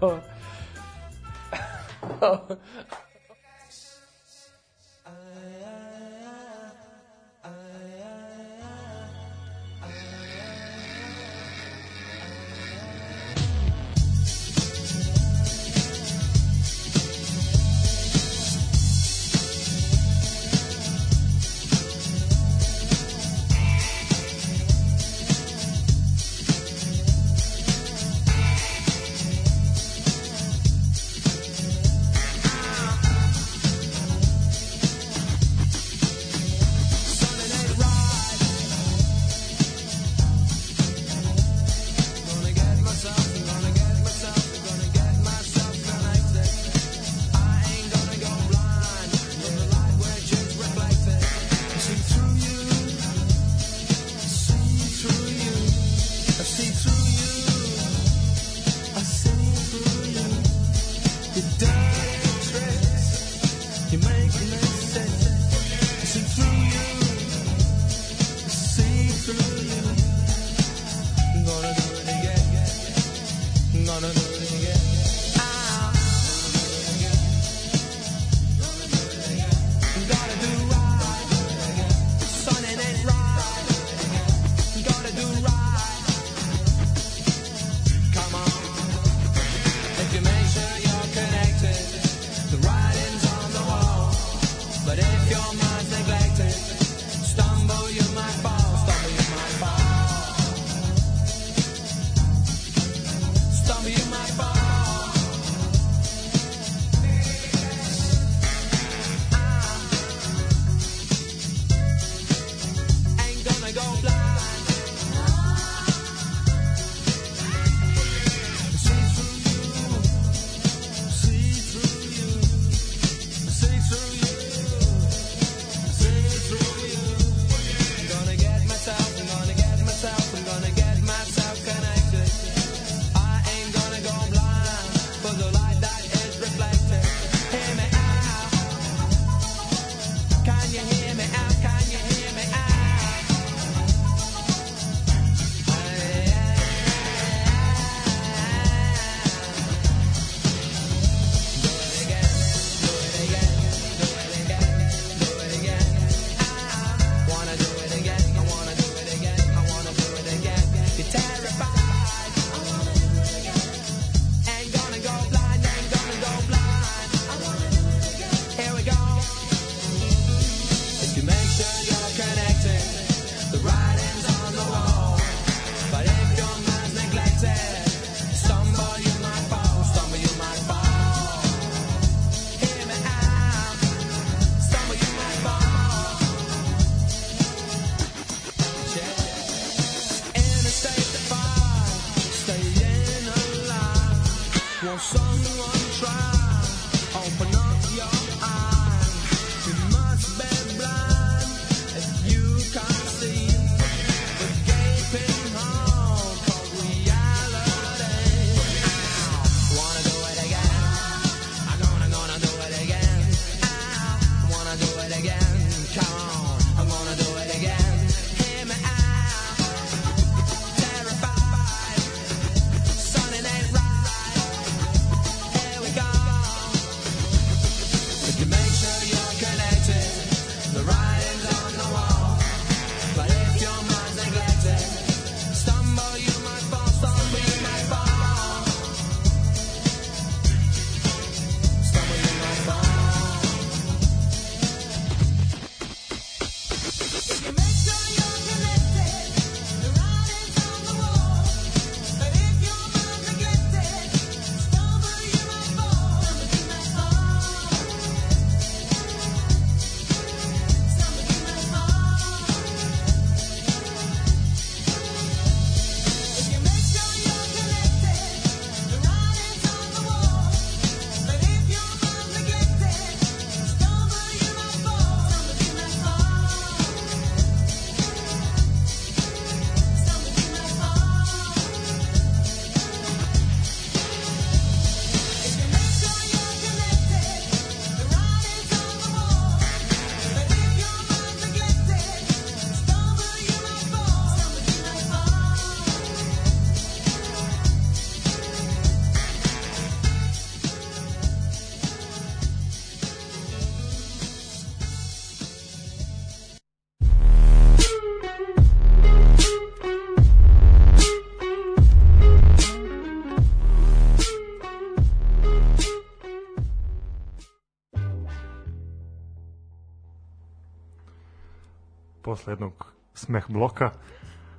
S1: posle jednog smeh bloka.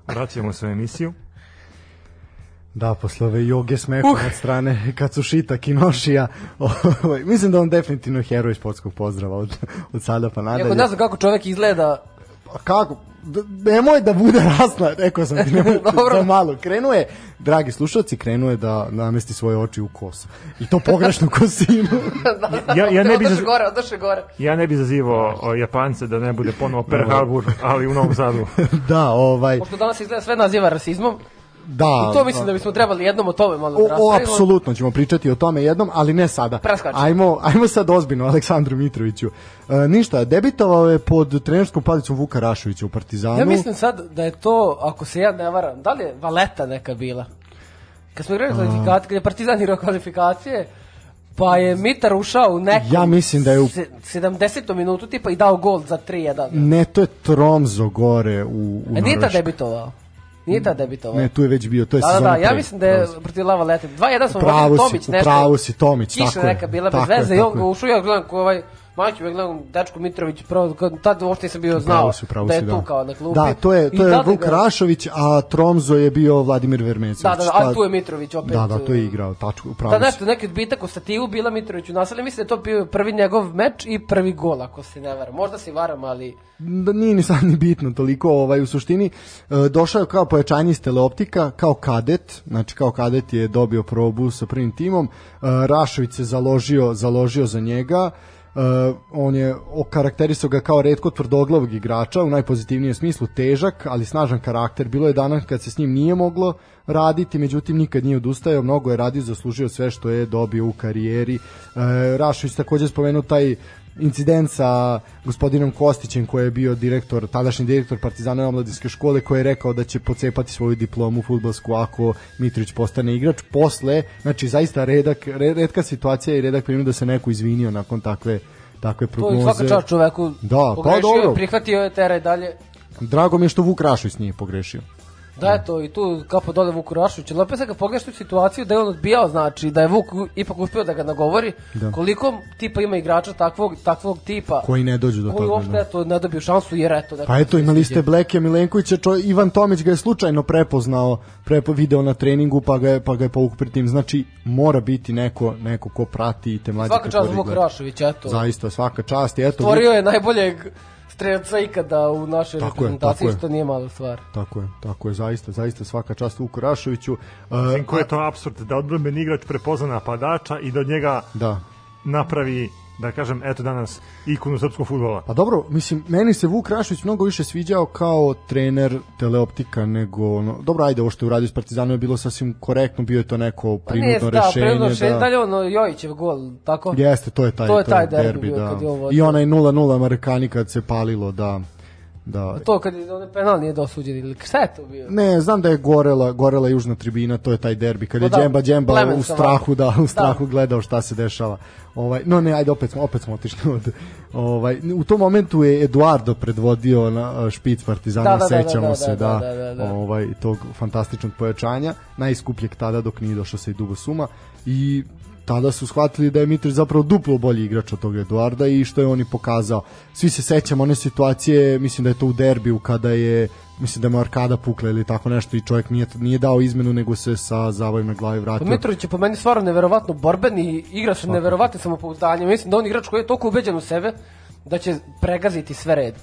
S1: Vraćamo se u emisiju.
S3: Da, posle ove joge smeha uh. od strane Katsushita Kinoshija, [laughs] ovaj, mislim da on definitivno heroj sportskog pozdrava od, od sada pa nadalje.
S2: Iako ne znam kako čovek izgleda,
S3: Pa kako? D- nemoj da bude [laughs] rasna, rekao sam ti, nemoj [laughs]
S2: Dobro.
S3: za malo. Krenuo je, dragi slušalci, krenuo je da namesti svoje oči u kosu. I to pogrešnu kosinu. [laughs]
S1: Ja, ja ne bi zaz-
S2: gore, odaše gore.
S1: Ja ne bi zazivao Japance da ne bude ponovo Pearl Harbor, ali u Novom Sadu.
S3: da, ovaj,
S2: Pošto danas izgleda sve naziva rasizmom,
S3: da.
S2: i to mislim da bismo trebali jednom o tome malo da
S3: O, o,
S2: raspravimo.
S3: apsolutno ćemo pričati o tome jednom, ali ne sada.
S2: Preskačemo.
S3: Ajmo, ajmo sad ozbiljno, Aleksandru Mitroviću. E, ništa, debitovao je pod trenerskom palicom Vuka Rašovića u Partizanu.
S2: Ja mislim sad da je to, ako se ja ne varam, da li je Valeta neka bila? Kad smo igrali kvalifikacije, kad je Partizan igrao kvalifikacije, pa je Mitar ušao u nekom
S3: Ja mislim da je u-
S2: se- 70. minutu tipa i dao gol za 3-1.
S3: Ne, to je Tromzo gore u, u
S2: E, nije ta debitovao. Nije ta debitovao.
S3: Ne, tu je već bio, to je
S2: Da, da,
S3: sezona
S2: da, ja
S3: pre.
S2: mislim da je protiv Lava Lete. 2-1 smo vodili
S3: si,
S2: Tomić nešto.
S3: upravo si, Tomić,
S2: Kiša
S3: tako je,
S2: neka bila bez veze i on ušao ja gledam ko ovaj Maću, ja gledam Dečko Mitrović, kad, tad uopšte nisam bio znao
S3: Pravo si, pravo
S2: da je
S3: si,
S2: tu kao na klupi.
S3: Da, to je, to je Vuk Rašović, a Tromzo je bio Vladimir Vermecević.
S2: Da, da, da, a tu je Mitrović opet.
S3: Da, da, to je
S2: e,
S3: igrao, tačko,
S2: Da,
S3: upravo si.
S2: nešto, neki odbitak u stativu bila Mitrović u naselju, mislim da je to bio prvi njegov meč i prvi gol, ako se ne varam. Možda se varam, ali...
S3: da nije ni sad ni bitno toliko ovaj u suštini e, došao je kao pojačanje iz teleoptika kao kadet znači kao kadet je dobio probu sa prvim timom e, Rašović se založio založio za njega e, on je okarakterisao ga kao redko tvrdoglavog igrača u najpozitivnijem smislu težak ali snažan karakter. Bilo je dana kad se s njim nije moglo raditi međutim nikad nije odustajao. Mnogo je radio zaslužio sve što je dobio u karijeri. E, Rašović takođe spomenuo taj incident sa gospodinom Kostićem koji je bio direktor, tadašnji direktor Partizanove omladinske škole koji je rekao da će pocepati svoju diplomu fudbalsku ako Mitrović postane igrač. Posle, znači zaista redak, re- redka situacija i redak primjer da se neko izvinio nakon takve takve
S2: To
S3: prognoze.
S2: je svaka čast čoveku.
S3: Da, pa dobro.
S2: prihvatio je teraj dalje.
S3: Drago mi je što Vuk Rašović nije pogrešio.
S2: Da, eto, i tu kapo dole Vuku Rašoviću. Ali opet sad kad pogledaš tu situaciju da je on odbijao, znači da je Vuk ipak uspio da ga nagovori,
S3: Da.
S2: koliko tipa ima igrača takvog, takvog tipa,
S3: Koji ne dođu do
S2: koji
S3: toga.
S2: uopšte
S3: da.
S2: eto, ne dobiju šansu, jer eto... neko
S3: Pa eto, imali ste Bleke Milenkovića, čo, Ivan Tomić ga je slučajno prepoznao, prepo, video na treningu, pa ga je, pa ga je povuk pred tim. Znači, mora biti neko, neko ko prati te mlađe
S2: Svaka čast
S3: kategorije
S2: Vuk
S3: gleda.
S2: Rašović, eto.
S3: Zaista, svaka čast. Eto,
S2: Stvorio je najboljeg strelca ikada u našoj
S3: Tako je,
S2: reprezentaciji,
S3: je.
S2: što nije mala stvar.
S3: Tako je, tako je, zaista, zaista svaka čast Vuku Rašoviću. Uh,
S1: je to absurd da odbranbeni igrač prepozna napadača i da od njega
S3: da.
S1: napravi, da kažem, eto danas, ikonu srpskog futbola.
S3: Pa dobro, mislim, meni se Vuk Rašović mnogo više sviđao kao trener teleoptika nego, ono, dobro, ajde, ovo što je uradio s Partizanom je bilo sasvim korektno, bio je to neko
S2: Pa nije,
S3: prinudno
S2: da,
S3: rešenje.
S2: prinudno rešenje,
S3: da,
S2: dalje ono Jojićev gol, tako?
S3: Jeste, to je taj,
S2: To je taj derbi bio
S3: da.
S2: kad je.
S3: I onaj 0-0 Marekani kad se palilo, da. Da.
S2: To kad je onaj penal nije dosuđen ili šta je to bio?
S3: Ne, znam da je gorela, gorela južna tribina, to je taj derbi kad je
S2: Pa da, Plemen
S3: u strahu da u strahu
S2: Da.
S3: gledao šta se dešava. Ovaj no ne, ajde opet smo opet smo otišli od ovaj u tom momentu je Eduardo predvodio na špic Partizana,
S2: Da, da, da,
S3: sećamo
S2: da, da,
S3: se da,
S2: da, da, da.
S3: ovaj tog fantastičnog pojačanja, najskupljeg tada dok nije došao sa i Dugo Suma i tada su shvatili da je Mitrović zapravo duplo bolji igrač od tog Eduarda i što je on i pokazao. Svi se sećamo one situacije, mislim da je to u derbiju kada je mislim da mu je arkada pukla ili tako nešto i čovjek nije, nije dao izmenu nego se sa zavojem na glavi
S2: Pa
S3: vratio.
S2: Mitrović je po meni stvarno neverovatno borben i igra sa neverovatnim samopouzdanjem. Mislim da on igrač koji je toliko ubeđen u sebe da će pregaziti sve red.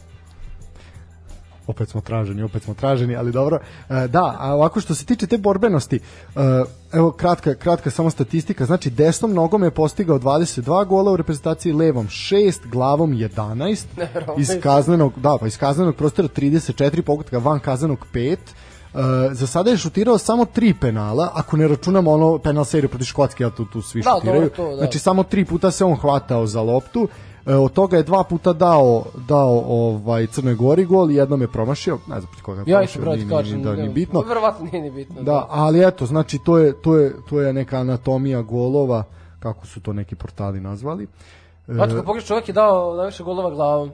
S3: Opet smo traženi, opet smo traženi, ali dobro. E, da, a ovako što se tiče te borbenosti, e, evo kratka, kratka samo statistika, znači desnom nogom je postigao 22 gola u reprezentaciji, levom 6, glavom 11,
S2: Neverovatno.
S3: iz kaznenog, da, pa iz kaznenog prostora 34 pogotka, van kaznenog 5, Uh, za sada je šutirao samo tri penala, ako ne računamo ono penal seriju protiv Škotske, a tu, tu svi
S2: Da,
S3: šutiraju.
S2: to, da.
S3: Znači samo tri puta se on hvatao za loptu. E, od toga je dva puta dao dao ovaj Crnoj Gori gol i jednom je promašio, ne znam koga je
S2: Ja
S3: promašio,
S2: broj
S3: nije-
S2: kažem.
S3: nije- da, nije bitno.
S2: Verovatno nije ni bitno.
S3: Da, ali eto, znači to je to je to je neka anatomija golova, kako su to neki portali nazvali. E,
S2: Znači, kad pogledaš čovjek je dao najviše golova glavom.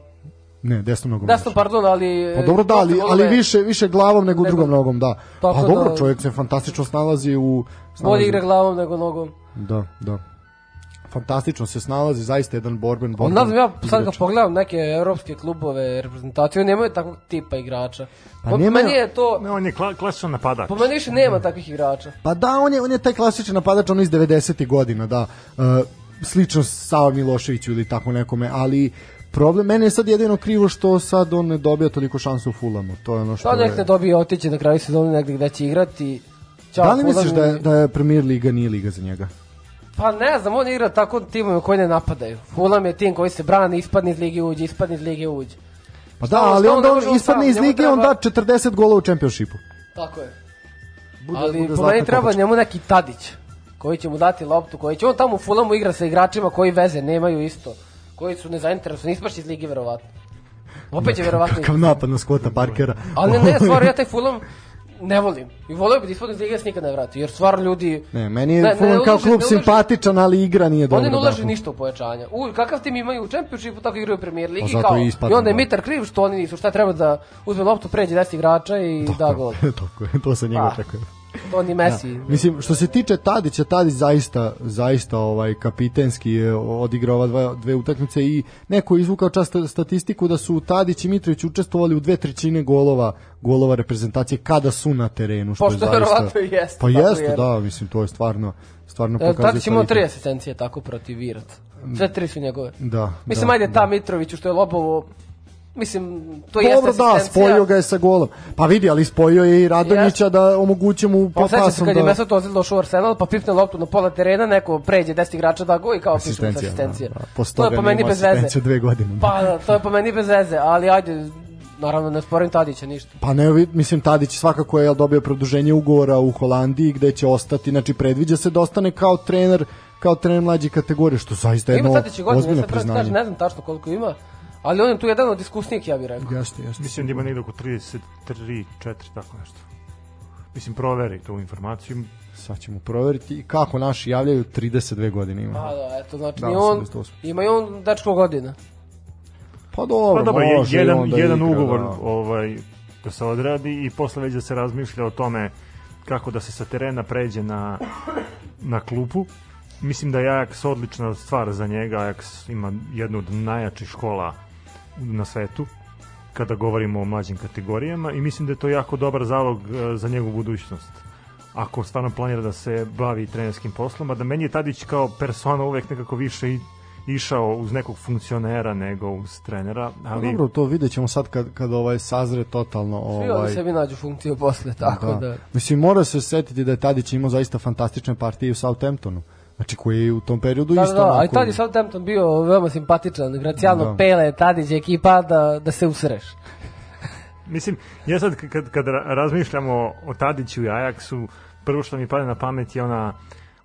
S3: ne, desnom nogom.
S2: Desno, pardon, ali...
S3: Pa dobro da, ali, ali više više glavom nego,
S2: Nego-
S3: drugom nogom, da. Pa dobro,
S2: da-
S3: čovjek se fantastično snalazi u
S2: Bolje
S3: snalazi-
S2: igra glavom nego nogom.
S3: Da, da. Fantastično se snalazi, zaista jedan borben borben.
S2: znam, ja sad kad
S3: igrač.
S2: pogledam neke evropske klubove, reprezentacije, oni nemaju takvog tipa igrača.
S3: Pa
S2: Pa
S3: nemaju-
S2: meni je to,
S1: Ne, on je kla, klasičan napadač.
S2: po meni više nema takvih igrača.
S3: Pa da, on je, on je taj klasičan napadač, ono iz 90. godina, da. Uh, slično Sava Miloševiću ili tako nekome, ali problem, mene je sad jedino krivo što sad on ne dobija toliko šansu u Fulamu. To je ono što
S2: Da nek ne
S3: je...
S2: dobije otiće na kraju sezone negde gde će igrati. Ćao,
S3: Da li misliš da je, da je Premier Liga nije liga za njega?
S2: Pa ne znam, on igra tako timove koji ne napadaju. Fulham je tim koji se brani, ispadne iz lige uđe, ispadne iz lige uđe.
S3: Pa da,
S2: on-
S3: ali
S2: on
S3: onda on
S2: on
S3: ispadne
S2: sam?
S3: iz lige, on
S2: treba-
S3: da 40 gola u čempionšipu.
S2: Tako je.
S3: Bude-
S2: Ali
S3: bude
S2: po meni treba
S3: kopačka.
S2: njemu neki Tadić koji će mu dati loptu, koji će on tamo u Fulamu igra sa igračima koji veze nemaju isto, koji su nezainteresovani, ispašće iz lige verovatno. Opet će verovatno.
S3: Kakav napad na Scotta Parkera.
S2: Ali ne, ne, stvarno ja taj [laughs] Fulham ne volim. I volio bih da ispadne iz lige da se nikad ne vrati, jer stvarno ljudi
S3: Ne, meni je
S2: Ne,
S3: Fulham kao klub
S2: ne ulaže-
S3: simpatičan, ali igra nije dobra.
S2: Oni ne ulaže ništa u pojačanja. U, kakav tim imaju u Čempionšipu, tako igraju u Premier Ligi.
S3: Pa
S2: kao,
S3: i
S2: I, onda je. Mitar kriv što oni nisu. Šta treba da uzme loptu, pređe 10 igrača i da gol. [laughs]
S3: Tako je, to se njega
S2: Pa.
S3: očekuje.
S2: To ni Messi.
S3: Da. Mislim, što se tiče Tadića, Tadić zaista, zaista ovaj kapitenski je odigrao ova dva, dve utakmice i neko je izvukao čast statistiku da su Tadić i Mitrović učestvovali u dve trećine golova golova reprezentacije kada su na terenu, što
S2: Pošto
S3: je zaista...
S2: jeste,
S3: Pa jeste,
S2: je.
S3: da, mislim, to je stvarno, stvarno
S2: E,
S3: pokazuje
S2: Tadić imao tri asistencije tako protiv Virat. Sve tri su njegove.
S3: Da,
S2: Mislim,
S3: da,
S2: ajde ta Mitroviću što je lobovo, mislim, to jeste
S3: Dobro, da,
S2: asistencija.
S3: spojio ga je sa golom. Pa vidi, ali spojio je i Radonjića da omoguće mu
S2: Pa
S3: pa pasom
S2: kad
S3: da...
S2: je Mesut Ozil došao u Arsenal, pa pipne loptu na pola terena, neko pređe 10 igrača da go i kao piše
S3: Asistencija, da, da. Posle
S2: to je po meni bez veze.
S3: dve godine.
S2: Pa, da, to je po meni bez veze, ali ajde, naravno ne sporim Tadića ništa.
S3: Pa ne, mislim Tadić svakako je dobio produženje ugovora u Holandiji gde će ostati, znači predviđa se da ostane kao trener kao trener mlađe kategorije, što zaista je
S2: Ima
S3: jedno
S2: Tadić i godine,
S3: ozbiljno
S2: sad
S3: priznanje.
S2: ne znam tačno koliko ima, ali on je tu jedan od iskusnijih, ja bih rekao.
S3: Jeste, jeste.
S1: Mislim da ima negdje oko 33, 4, tako nešto. Mislim, proveri tu informaciju.
S3: Sad ćemo proveriti I kako naši javljaju 32 godine ima.
S2: Pa da, eto, znači
S3: Da,
S2: da, on,
S3: 88.
S2: ima i on dečko godina.
S3: Pa dobro,
S1: Pa dobro, je-
S3: može i
S1: jedan,
S3: onda
S1: jedan
S3: igra,
S1: ugovor
S3: da.
S1: ovaj, da se odradi i posle već da se razmišlja o tome kako da se sa terena pređe na, na klupu. Mislim da je Ajax odlična stvar za njega. Ajax ima jednu od najjačih škola na svetu kada govorimo o mlađim kategorijama i mislim da je to jako dobar zalog e, za njegovu budućnost ako stvarno planira da se bavi trenerskim poslom, a da meni je Tadić kao persona uvek nekako više i, išao uz nekog funkcionera nego uz trenera,
S3: Pa
S1: ali
S3: dobro, to vidjet ćemo sad kad, kad ovaj sazre totalno.
S2: Svi ovaj...
S3: Ovaj,
S2: sebi nađu funkciju posle, tako da. da.
S3: Mislim, mora se setiti da je Tadić imao zaista fantastične partije u Southamptonu. Znači, koji je u tom periodu
S2: Da,
S3: isto
S2: da, da,
S3: onako-
S2: tad je Southampton bio veoma simpatičan, Graciano
S3: Da.
S2: da. Pele, Tadić ekipa da, da se usreš. [laughs]
S1: Mislim, ja sad kad, kad ra- razmišljamo o Tadiću i Ajaxu, prvo što mi pada na pamet je ona,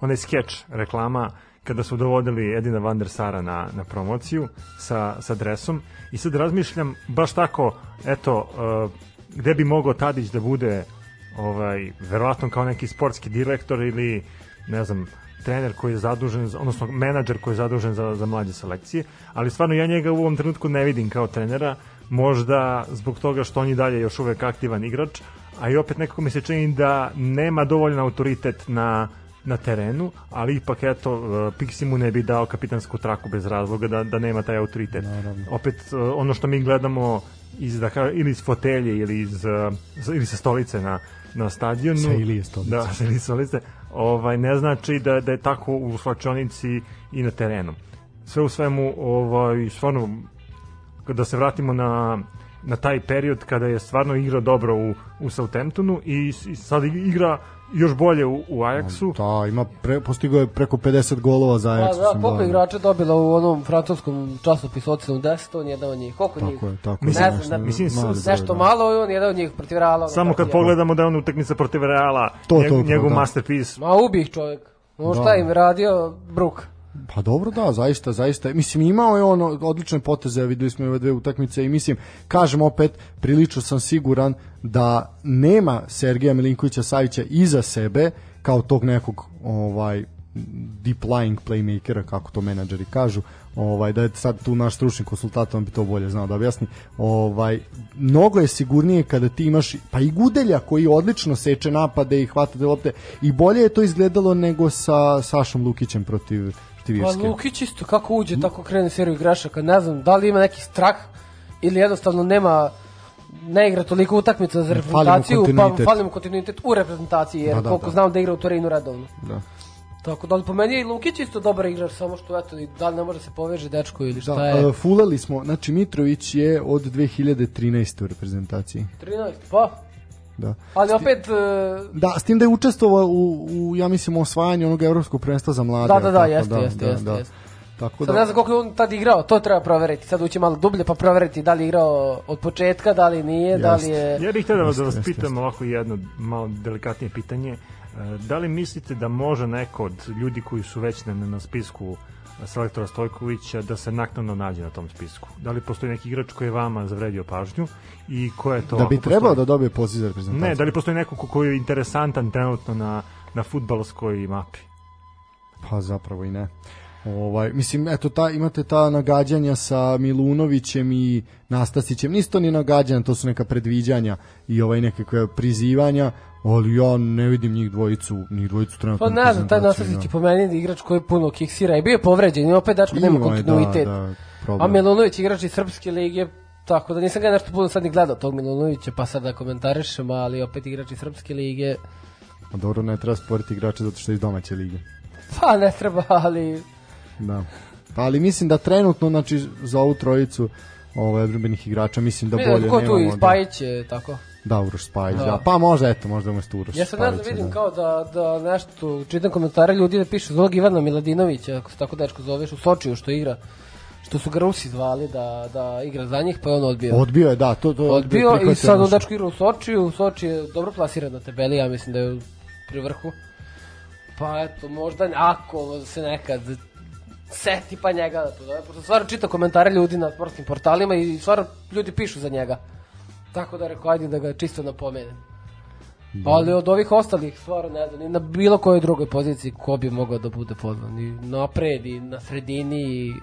S1: onaj skeč reklama kada su dovodili Edina van der Sara na, na promociju sa, sa dresom i sad razmišljam baš tako, eto, uh, gde bi mogao Tadić da bude ovaj, verovatno kao neki sportski direktor ili ne znam, trener koji je zadužen, za- odnosno menadžer koji je zadužen za, za mlađe selekcije, ali stvarno ja njega u ovom trenutku ne vidim kao trenera, možda zbog toga što on i dalje još uvek aktivan igrač, a i opet nekako mi se čini da nema dovoljno autoritet na na terenu, ali ipak eto uh, Pixi mu ne bi dao kapitansku traku bez razloga da, da nema taj autoritet.
S3: Naravno.
S1: Opet uh, ono što mi gledamo iz da ka, ili iz fotelje ili iz uh, ili sa stolice na na stadionu.
S3: Sa Ilije stolice.
S1: Da, sa Ilije stolice. Ovaj ne znači da da je tako u slačionici i na terenu. Sve u svemu ovaj stvarno da se vratimo na na taj period kada je stvarno igrao dobro u, u Southamptonu i, i sad igra još bolje u, u Ajaxu.
S3: Da, ima pre, postigao je preko 50 golova za
S2: Pa
S3: Ajax.
S2: da,
S3: sam
S2: koliko
S3: gledao.
S2: igrača dobila u onom francuskom časopisu od 70, on je jedan od njih. Koliko njih?
S3: Tako je, tako
S1: Mislim,
S2: ne
S3: nešto-
S2: znam,
S1: mislim,
S3: mali broj,
S2: Nešto
S3: da.
S2: malo i on je jedan od njih protiv Reala.
S1: Samo kad pogledamo da je on utakmica protiv Reala,
S3: To,
S1: njeg,
S3: to
S1: njegov
S3: da.
S1: masterpiece.
S2: Ma ubih čovjek. Ono
S3: Da.
S2: šta im radio Bruk.
S3: Pa dobro, da, zaista, zaista. Mislim, imao je on odlične poteze, videli smo i ove dve utakmice i mislim, kažem opet, prilično sam siguran da nema Sergeja Milinkovića Savića iza sebe kao tog nekog ovaj deep lying playmakera, kako to menadžeri kažu, ovaj, da je sad tu naš stručni konsultant, on bi to bolje znao da objasni, ovaj, mnogo je sigurnije kada ti imaš, pa i Gudelja koji odlično seče napade i hvata te lopte, i bolje je to izgledalo nego sa Sašom Lukićem protiv protiv
S2: Pa. Lukić isto kako uđe, tako krene seriju grešaka. Ne znam, da li ima neki strah ili jednostavno nema ne igra toliko utakmica za reprezentaciju, pa fali mu kontinuitet u reprezentaciji, jer
S3: Da, da,
S2: koliko
S3: da.
S2: znam da igra u Torinu redovno.
S3: Da.
S2: Tako da, po meni je i Lukić isto dobar igrač, samo što eto, da li ne može se poveže dečko ili šta
S3: Da,
S2: je.
S3: e, fulali smo, znači Mitrović je od 2013. u reprezentaciji.
S2: 13, pa.
S3: Da.
S2: Ali opet, e,
S3: Da, s tim da je učestvovao u, u ja mislim, osvajanju onog evropskog prvenstva za mlade.
S2: da, da, da,
S3: tako,
S2: jeste, jeste, jeste, jeste.
S3: Tako
S2: Sad
S3: da,
S2: ne znam koliko je on tad igrao, to treba proveriti. Sad ući malo dublje pa proveriti da li je igrao od početka, da li nije, da li je...
S1: Ja bih htio da vas, da
S3: jeste,
S1: pitam ovako jedno malo delikatnije pitanje. E, Da li mislite da može neko od ljudi koji su već na, na spisku selektora Stojkovića da se naknadno nađe na tom spisku? Da li postoji neki igrač koji je vama zavredio pažnju i ko je to?
S3: da bi
S1: ako
S3: trebao
S1: postoji?
S3: da dobije poziv za reprezentaciju.
S1: Ne, da li postoji neko ko- koji je interesantan trenutno na, na futbalskoj mapi?
S3: Pa zapravo i ne. Ovaj, mislim, eto, ta, imate ta nagađanja sa Milunovićem i Nastasićem. Nisu to ni nagađanja, to su neka predviđanja i ovaj nekakve prizivanja, ali ja ne vidim njih dvojicu, njih dvojicu trenutno.
S2: Pa ne znam, taj Nastasić je po meni igrač koji puno kiksira i bio je povređen i opet dačko nema kontinuitet.
S3: Da, da,
S2: A. Milunović igrač iz Srpske lige, tako da nisam ga nešto puno sad ni gledao tog Milunovića, pa sad da komentarišem, ali opet igrač iz Srpske lige.
S3: A dobro, ne treba sporiti igrače zato što je iz domaće lige.
S2: Pa ne treba, ali
S3: Da. Pa, ali mislim da trenutno, znači, za ovu trojicu ovaj, odbranbenih igrača, mislim da bolje
S2: ko tu
S3: nemamo.
S2: i
S3: da-
S2: je tako.
S3: Da, Uroš Spajić, da.
S2: Da.
S3: Pa možda, eto, možda umesto Uroš
S2: Ja znam,
S3: Spajića,
S2: vidim
S3: da.
S2: kao da, da nešto, čitam komentare ljudi da pišu zbog Ivana Miladinovića, ako se tako dečko zoveš, u Sočiju što igra, što su ga Rusi zvali da, da igra za njih, pa je on odbio.
S3: Odbio je, da, to, to
S2: odbio i
S3: prihvatio
S2: sad on dečko igra u Sočiju, Soči je dobro plasiran na tabeli, ja mislim da je pri vrhu. Pa eto, možda ako se nekad seti pa njega da to da, pošto stvarno čita komentare ljudi na sportskim portalima i stvarno ljudi pišu za njega. Tako da rekao, ajde da ga čisto napomenem. Ali od ovih ostalih, stvarno ne znam, ni na bilo kojoj drugoj poziciji ko bi mogao da bude pozvan. I napred, i na sredini, i...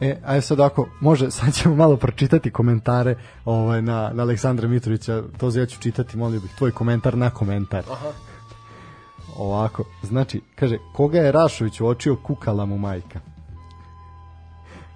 S3: E, ajde sad ako, može, sad ćemo malo pročitati komentare ovaj, na, na Aleksandra Mitrovića, to ja ću čitati, molio bih, tvoj komentar na komentar.
S2: Aha.
S3: Ovako, znači, kaže, koga je Rašović uočio, kukala mu majka.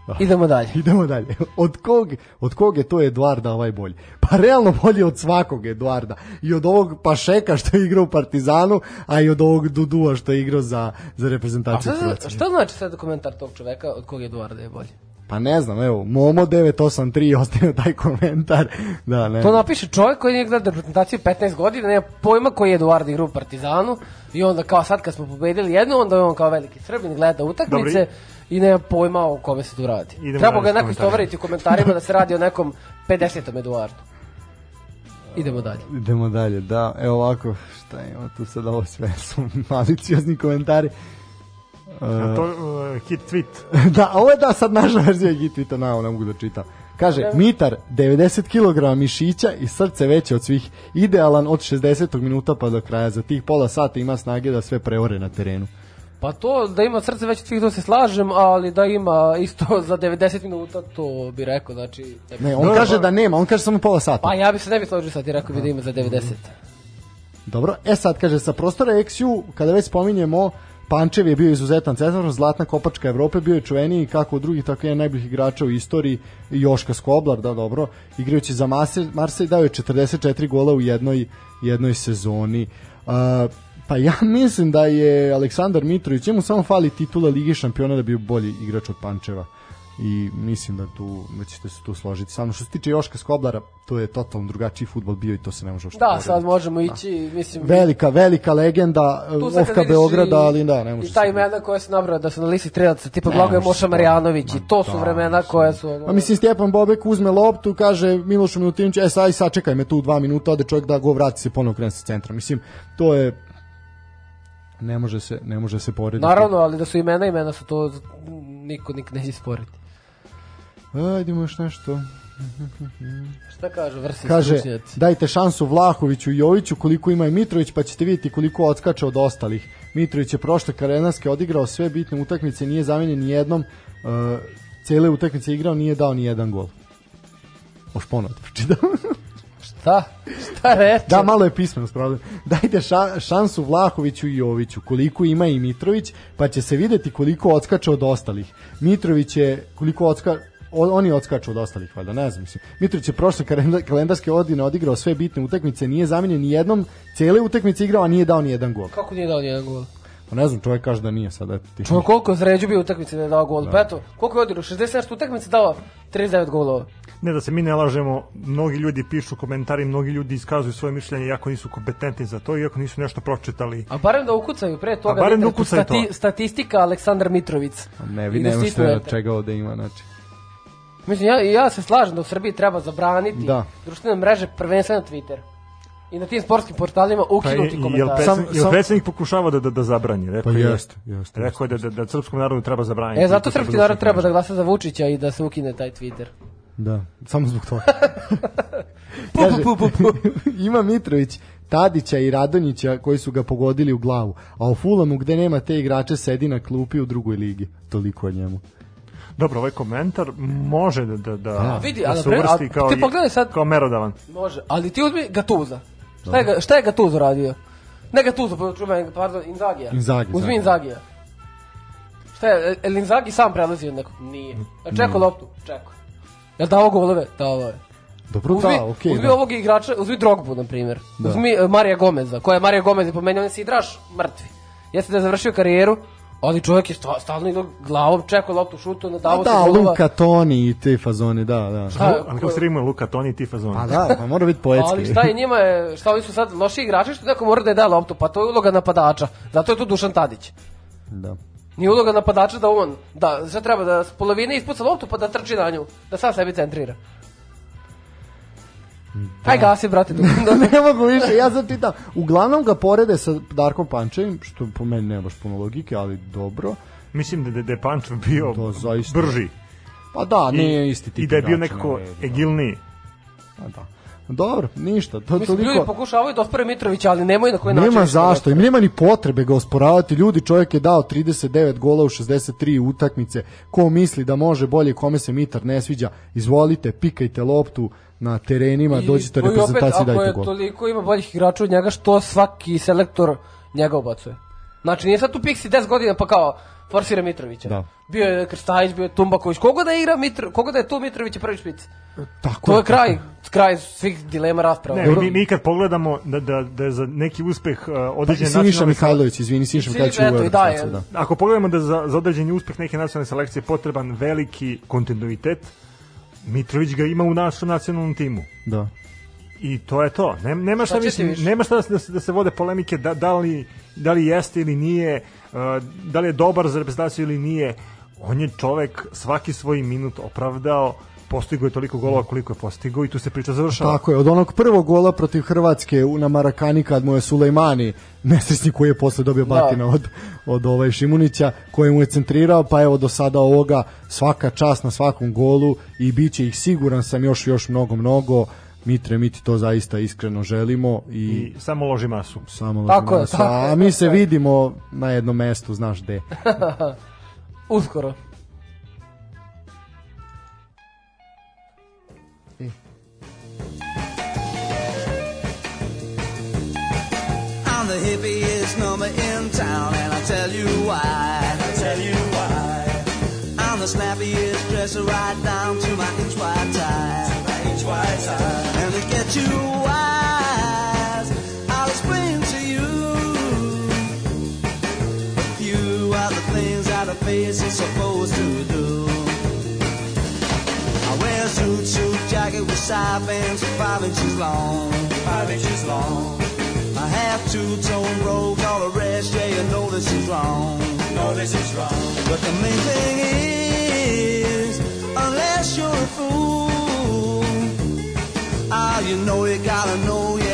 S3: [laughs]
S2: Idemo dalje.
S3: Idemo dalje. Od kog, od kog je to Eduarda ovaj bolji? Pa realno bolji od svakog Eduarda. I od ovog Pašeka što je igrao u Partizanu, a i od ovog Dudua što je igrao za, za
S2: A
S3: reprezentaciju
S2: šta,
S3: Hrvatske.
S2: šta znači sad komentar tog čoveka od kog Eduarda je bolji?
S3: Pa ne znam, evo, Momo 983 [laughs] ostavio taj komentar. Da, ne.
S2: To napiše čovjek koji nije gledao reprezentaciju 15 godina, nema pojma koji je Eduardo igra u Partizanu i onda kao sad kad smo pobedili jednu, onda je on kao veliki Srbin gleda utakmice
S1: Dobri.
S2: I nema pojma o kome se tu radi.
S1: Idemo
S2: Treba ga neko istovariti u komentarima da se radi o nekom 50. Eduardu. Idemo dalje.
S3: Idemo dalje, da, evo ovako, šta ima tu sad ovo sve, [laughs] su maliciozni komentari.
S1: A
S3: Uh,
S1: to uh, hit tweet. [laughs]
S3: da, ovo je da sad naša verzija Gitvita, na, ovo ne mogu da čitam. Kaže, Mitar, 90 kg mišića i srce veće od svih, idealan od 60. minuta pa do kraja. Za tih pola sata ima snage da sve preore na terenu.
S2: Pa to da ima srce već od svih to se slažem, ali da ima isto [laughs] za 90 minuta to bi rekao, znači...
S3: Ne, on kaže da nema, on kaže samo pola sata.
S2: Pa ja bi se ne bi složio sad i rekao bi da ima za 90.
S3: Dobro, e sad kaže sa prostora XU, kada već spominjemo Pančev je bio izuzetan centar, zlatna kopačka Evrope, bio je čuveniji kako od drugih, tako i jedan najboljih igrača u istoriji, Joška Skoblar, da dobro, igrajući za Marse- Marseille dao je 44 gola u jednoj, jednoj sezoni. Uh, pa ja [laughs] mislim da je Aleksandar Mitrović, njemu samo fali titula Lige šampiona da bi bio bolji igrač od Pančeva i mislim da tu da ćete se tu složiti sa mnom. Što se tiče Joška Skoblara, to je totalno drugačiji futbol bio i to se ne može uopšte
S2: Da,
S3: porediti.
S2: sad možemo ići, mislim...
S3: Velika, velika legenda Ofka Beograda,
S2: i-
S3: ali da, ne može
S2: I ta imena koja se nabrao da su na listi strelaca, tipa Blagoje Moša Marjanović
S3: Ma
S2: i to su
S3: da,
S2: vremena
S3: mislim.
S2: koje su... ono-
S3: A mislim Stjepan Bobek uzme loptu, kaže Milošu Milutinoviću, e sad sačekaj me tu dva minuta, ode čovjek da go vrati se ponovo krene sa centra. Mislim, to je ne može se ne može se porediti.
S2: Naravno, ali da su imena, imena su to niko nik neće sporiti.
S3: Ajde, ima još nešto.
S2: Šta kažu vrsi
S3: Kaže,
S2: stručnjaci?
S3: dajte šansu Vlahoviću i Joviću koliko ima i Mitrović, pa ćete vidjeti koliko odskače od ostalih. Mitrović je prošle karenarske odigrao sve bitne utakmice, nije zamenjen ni jednom, uh, cele utakmice igrao, nije dao ni jedan gol. Oš ponovno da pročitam. [laughs]
S2: Šta? Šta reče?
S3: Da, malo je pismeno problem. Dajte ša, šansu Vlahoviću i Joviću, koliko ima i Mitrović, pa će se videti koliko odskače od ostalih. Mitrović je, koliko odska, o- oni odskaču od ostalih, valjda, ne znam. Mislim. Mitrović je prošle kalenda- kalendarske godine odigrao sve bitne utakmice, nije zamenjen ni jednom, cele utakmice igrao, a nije dao ni jedan gol.
S2: Kako nije dao nijedan gol?
S3: Pa ne znam, čovjek kaže da nije sada. Ti.
S2: Čuo koliko je zređu bio utakmice da je dao gol. Pa eto, koliko je odigrao? 67 utakmice dao 39 golova.
S1: Ne da se mi ne lažemo, mnogi ljudi pišu komentari, mnogi ljudi iskazuju svoje mišljenje iako nisu kompetentni za to, iako nisu nešto pročitali.
S2: A barem da ukucaju pre toga.
S1: A barem da ukucaju to.
S2: Statistika Aleksandar Mitrovic.
S3: Ne, vi
S2: da
S3: od
S2: enter.
S3: čega ovde ima, znači.
S2: Mislim, ja, ja se slažem da u Srbiji treba zabraniti
S3: Da.
S2: društvene mreže, prvenstveno Twitter. I na tim sportskim portalima
S1: Pa je,
S2: ukinuti
S1: jel,
S2: komentare.
S1: predsednik,
S3: Sam-
S1: jel predsednik pokušava da, da, da zabrani? Rekao
S3: Pa
S1: je,
S3: jeste, jeste,
S1: Rekao je da, da, da srpskom narodu treba zabraniti.
S2: E, zato srpski
S1: da
S2: narod treba da glasa za Vučića i da se ukine taj Twitter.
S3: Da, samo zbog toga.
S2: Pu, pu, pu, pu, pu.
S3: ima Mitrović Tadića i Radonjića koji su ga pogodili u glavu, a u Fulamu gde nema te igrače sedi na klupi u drugoj ligi. Toliko o njemu.
S1: Dobro, ovaj komentar može da, da, da,
S3: A,
S2: vidi,
S1: da se uvrsti kao,
S2: ti pogledaj sad-
S1: kao merodavan.
S2: Može, ali ti uzmi Gatuza. Šta je, ga- šta je Gatuzo radio? Ne Gatuzo, pa pardon, Inzagija.
S3: Inzagi,
S2: Uzmi
S3: Inzagi.
S2: Inzagija. Šta je, el Inzagi sam prelazi od nekog? Nije. A čekao loptu? Čekao. Jel dao golove? Dao je.
S3: Dobro,
S2: Uzmi,
S3: da, okej.
S2: uzmi
S3: da.
S2: ovog igrača, uzmi Drogbu, na primjer.
S3: Da.
S2: Uzmi uh, Marija Gomeza, koja je Marija Gomez i po meni, on je sidraš mrtvi. Jeste da je završio karijeru, ali čovjek je sta- stalno igrao glavom, čekao loptu, šutu,
S3: A
S2: nadavao se
S3: da,
S2: golova.
S3: Luka Toni i te fazone, da, da.
S2: Šta?
S1: Ali kako se rimuje Luka Toni i ti fazon.
S3: Pa da, pa mora biti poetski.
S2: Ali šta je njima je, šta oni su sad loši igrači što neko mora da je daje loptu, pa to je uloga napadača. Zato je tu Dušan Tadić.
S3: Da.
S2: Nije uloga napadača da on, da sve treba da s polovine ispuca loptu pa da trči na nju, da sam sebi centrira. Aj gasi, brate. [laughs] Da.
S3: ne mogu više, ja sad čitam. Uglavnom ga porede sa Darkom Pančevim, što po meni nema baš puno logike, ali dobro.
S1: Mislim da, da, da je Pančev bio
S3: To zaista.
S1: brži.
S3: Pa da,
S1: I-
S3: nije isti tip
S1: I da je bio nekako
S3: ne vredi,
S1: egilniji.
S3: Pa da. Dobro, ništa, to
S2: Mislim, ljudi
S3: toliko...
S2: pokušavaju da ospore Mitrovića, ali nemaju na koji način.
S3: Nema
S2: ništa
S3: zašto,
S2: da
S3: im nema ni potrebe ga osporavati. Ljudi, čovjek je dao 39 gola u 63 utakmice. Ko misli da može bolje, kome se Mitar ne sviđa, izvolite, pikajte loptu na terenima,
S2: I-
S3: dođite reprezentaciji i
S2: Ako je
S3: dajte gol.
S2: toliko ima boljih igrača od njega, što svaki selektor njega ubacuje. Znači, nije sad tu Pixi 10 godina pa kao forsira Mitrovića.
S3: Da.
S2: Bio je Krstajić, bio je Tumbaković. Koga da igra Mitro, koga da je tu Mitrović je prvi špic?
S3: Tako
S2: To je kraj, kraj svih dilema rasprava.
S1: Ne, mi, mi kad pogledamo da, da, da je za neki uspeh uh, određene
S3: Siniša
S1: nacionalne
S3: Mihajlović, izvini, Siniša Mihajlović u
S2: da, je.
S3: da.
S1: Ako pogledamo da za, za određeni uspeh neke nacionalne selekcije je potreban veliki kontinuitet, Mitrović ga ima u našem nacionalnom timu.
S3: Da.
S1: I to je to. Nem, nema šta,
S2: Šta
S1: mislim,
S2: više?
S1: nema šta da, se- da, se, da vode polemike da, da, li, da li jeste ili nije, da li je dobar za reprezentaciju ili nije. On je čovek svaki svoj minut opravdao, postigao je toliko golova koliko je postigao i tu se priča završava.
S3: Tako je, od onog prvog gola protiv Hrvatske u- na Marakani kad mu je Sulejmani, nesrećni koji je posle dobio
S2: Da.
S3: batina od, od ovaj Šimunića, koji mu je centrirao, pa evo do sada ovoga svaka čast na svakom golu i bit će ih siguran sam još još mnogo mnogo. Mitre, mi ti to zaista iskreno želimo i,
S1: I samo loži masu.
S3: samo
S2: Tako je,
S3: nas-
S2: tako
S3: a
S2: je,
S3: mi se
S2: je.
S3: vidimo na jednom mestu, znaš gde. [laughs]
S2: Uskoro.
S4: I'm the hippiest number in town, and I tell you why. I tell you why. I'm the snappiest dresser right down to my inch wide tie. Face is supposed to do. I wear a suit, suit jacket with side bands five inches long. Five inches long. I have two-tone robe, all the rest, yeah, you know this is wrong. No, this is wrong. But the main thing is, unless you're a fool, ah, you know you gotta know, you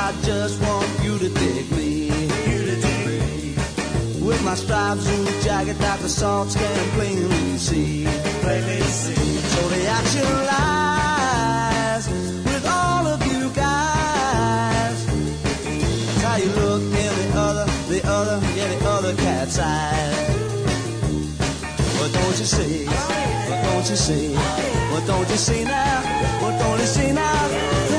S4: So all you to dig me. You to take me. With my stripes and jacket that the salt can plainly see. Plainly see. So the action lies with all of you guys. That's how you look in the other, the other, yeah, the other cat's eyes. What don't you see? What don't you see? What don't you see now? What don't you see now?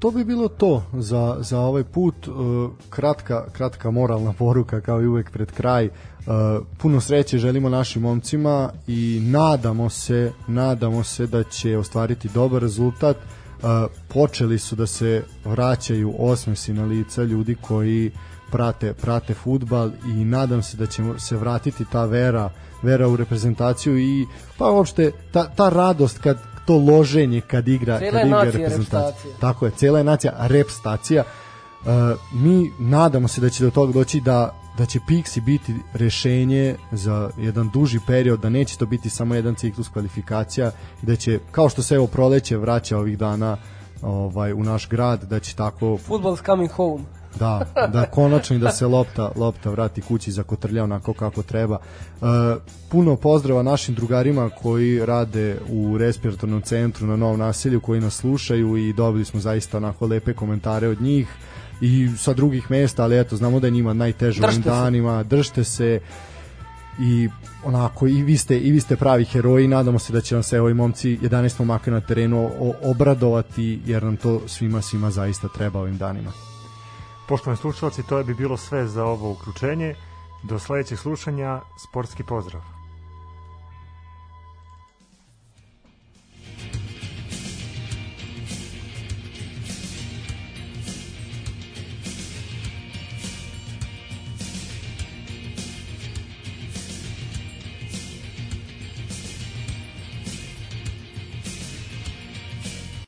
S3: To bi bilo to za, za ovaj put. Uh, kratka, kratka moralna poruka kao i uvek pred kraj. Uh, puno sreće želimo našim momcima i nadamo se, nadamo se da će ostvariti dobar rezultat. Uh, počeli su da se vraćaju osmesi na lica ljudi koji prate, prate futbal i nadam se da će se vratiti ta vera vera u reprezentaciju i pa uopšte ta, ta radost kad to loženje kad igra
S2: Cela
S3: kad igra reprezentacija.
S2: repstacija.
S3: Tako je, cela je nacija rep stacija. Uh, mi nadamo se da će do toga doći da da će Pixi biti rešenje za jedan duži period, da neće to biti samo jedan ciklus kvalifikacija da će, kao što se evo proleće vraća ovih dana ovaj u naš grad, da će tako
S2: Football's coming home.
S3: Da, da konačno i da se lopta, lopta vrati kući za kotrlja onako kako treba. E, puno pozdrava našim drugarima koji rade u respiratornom centru na Novom naselju, koji nas slušaju i dobili smo zaista onako lepe komentare od njih i sa drugih mesta, ali eto, znamo da je njima najteže u ovim danima, držte se i onako i vi ste i vi ste pravi heroji. Nadamo se da će vam se ovi momci 11 momaka na terenu obradovati jer nam to svima svima zaista treba ovim danima
S1: Poštovani slušalci, to bi bilo sve za ovo uključenje. Do sledećeg slušanja, sportski pozdrav.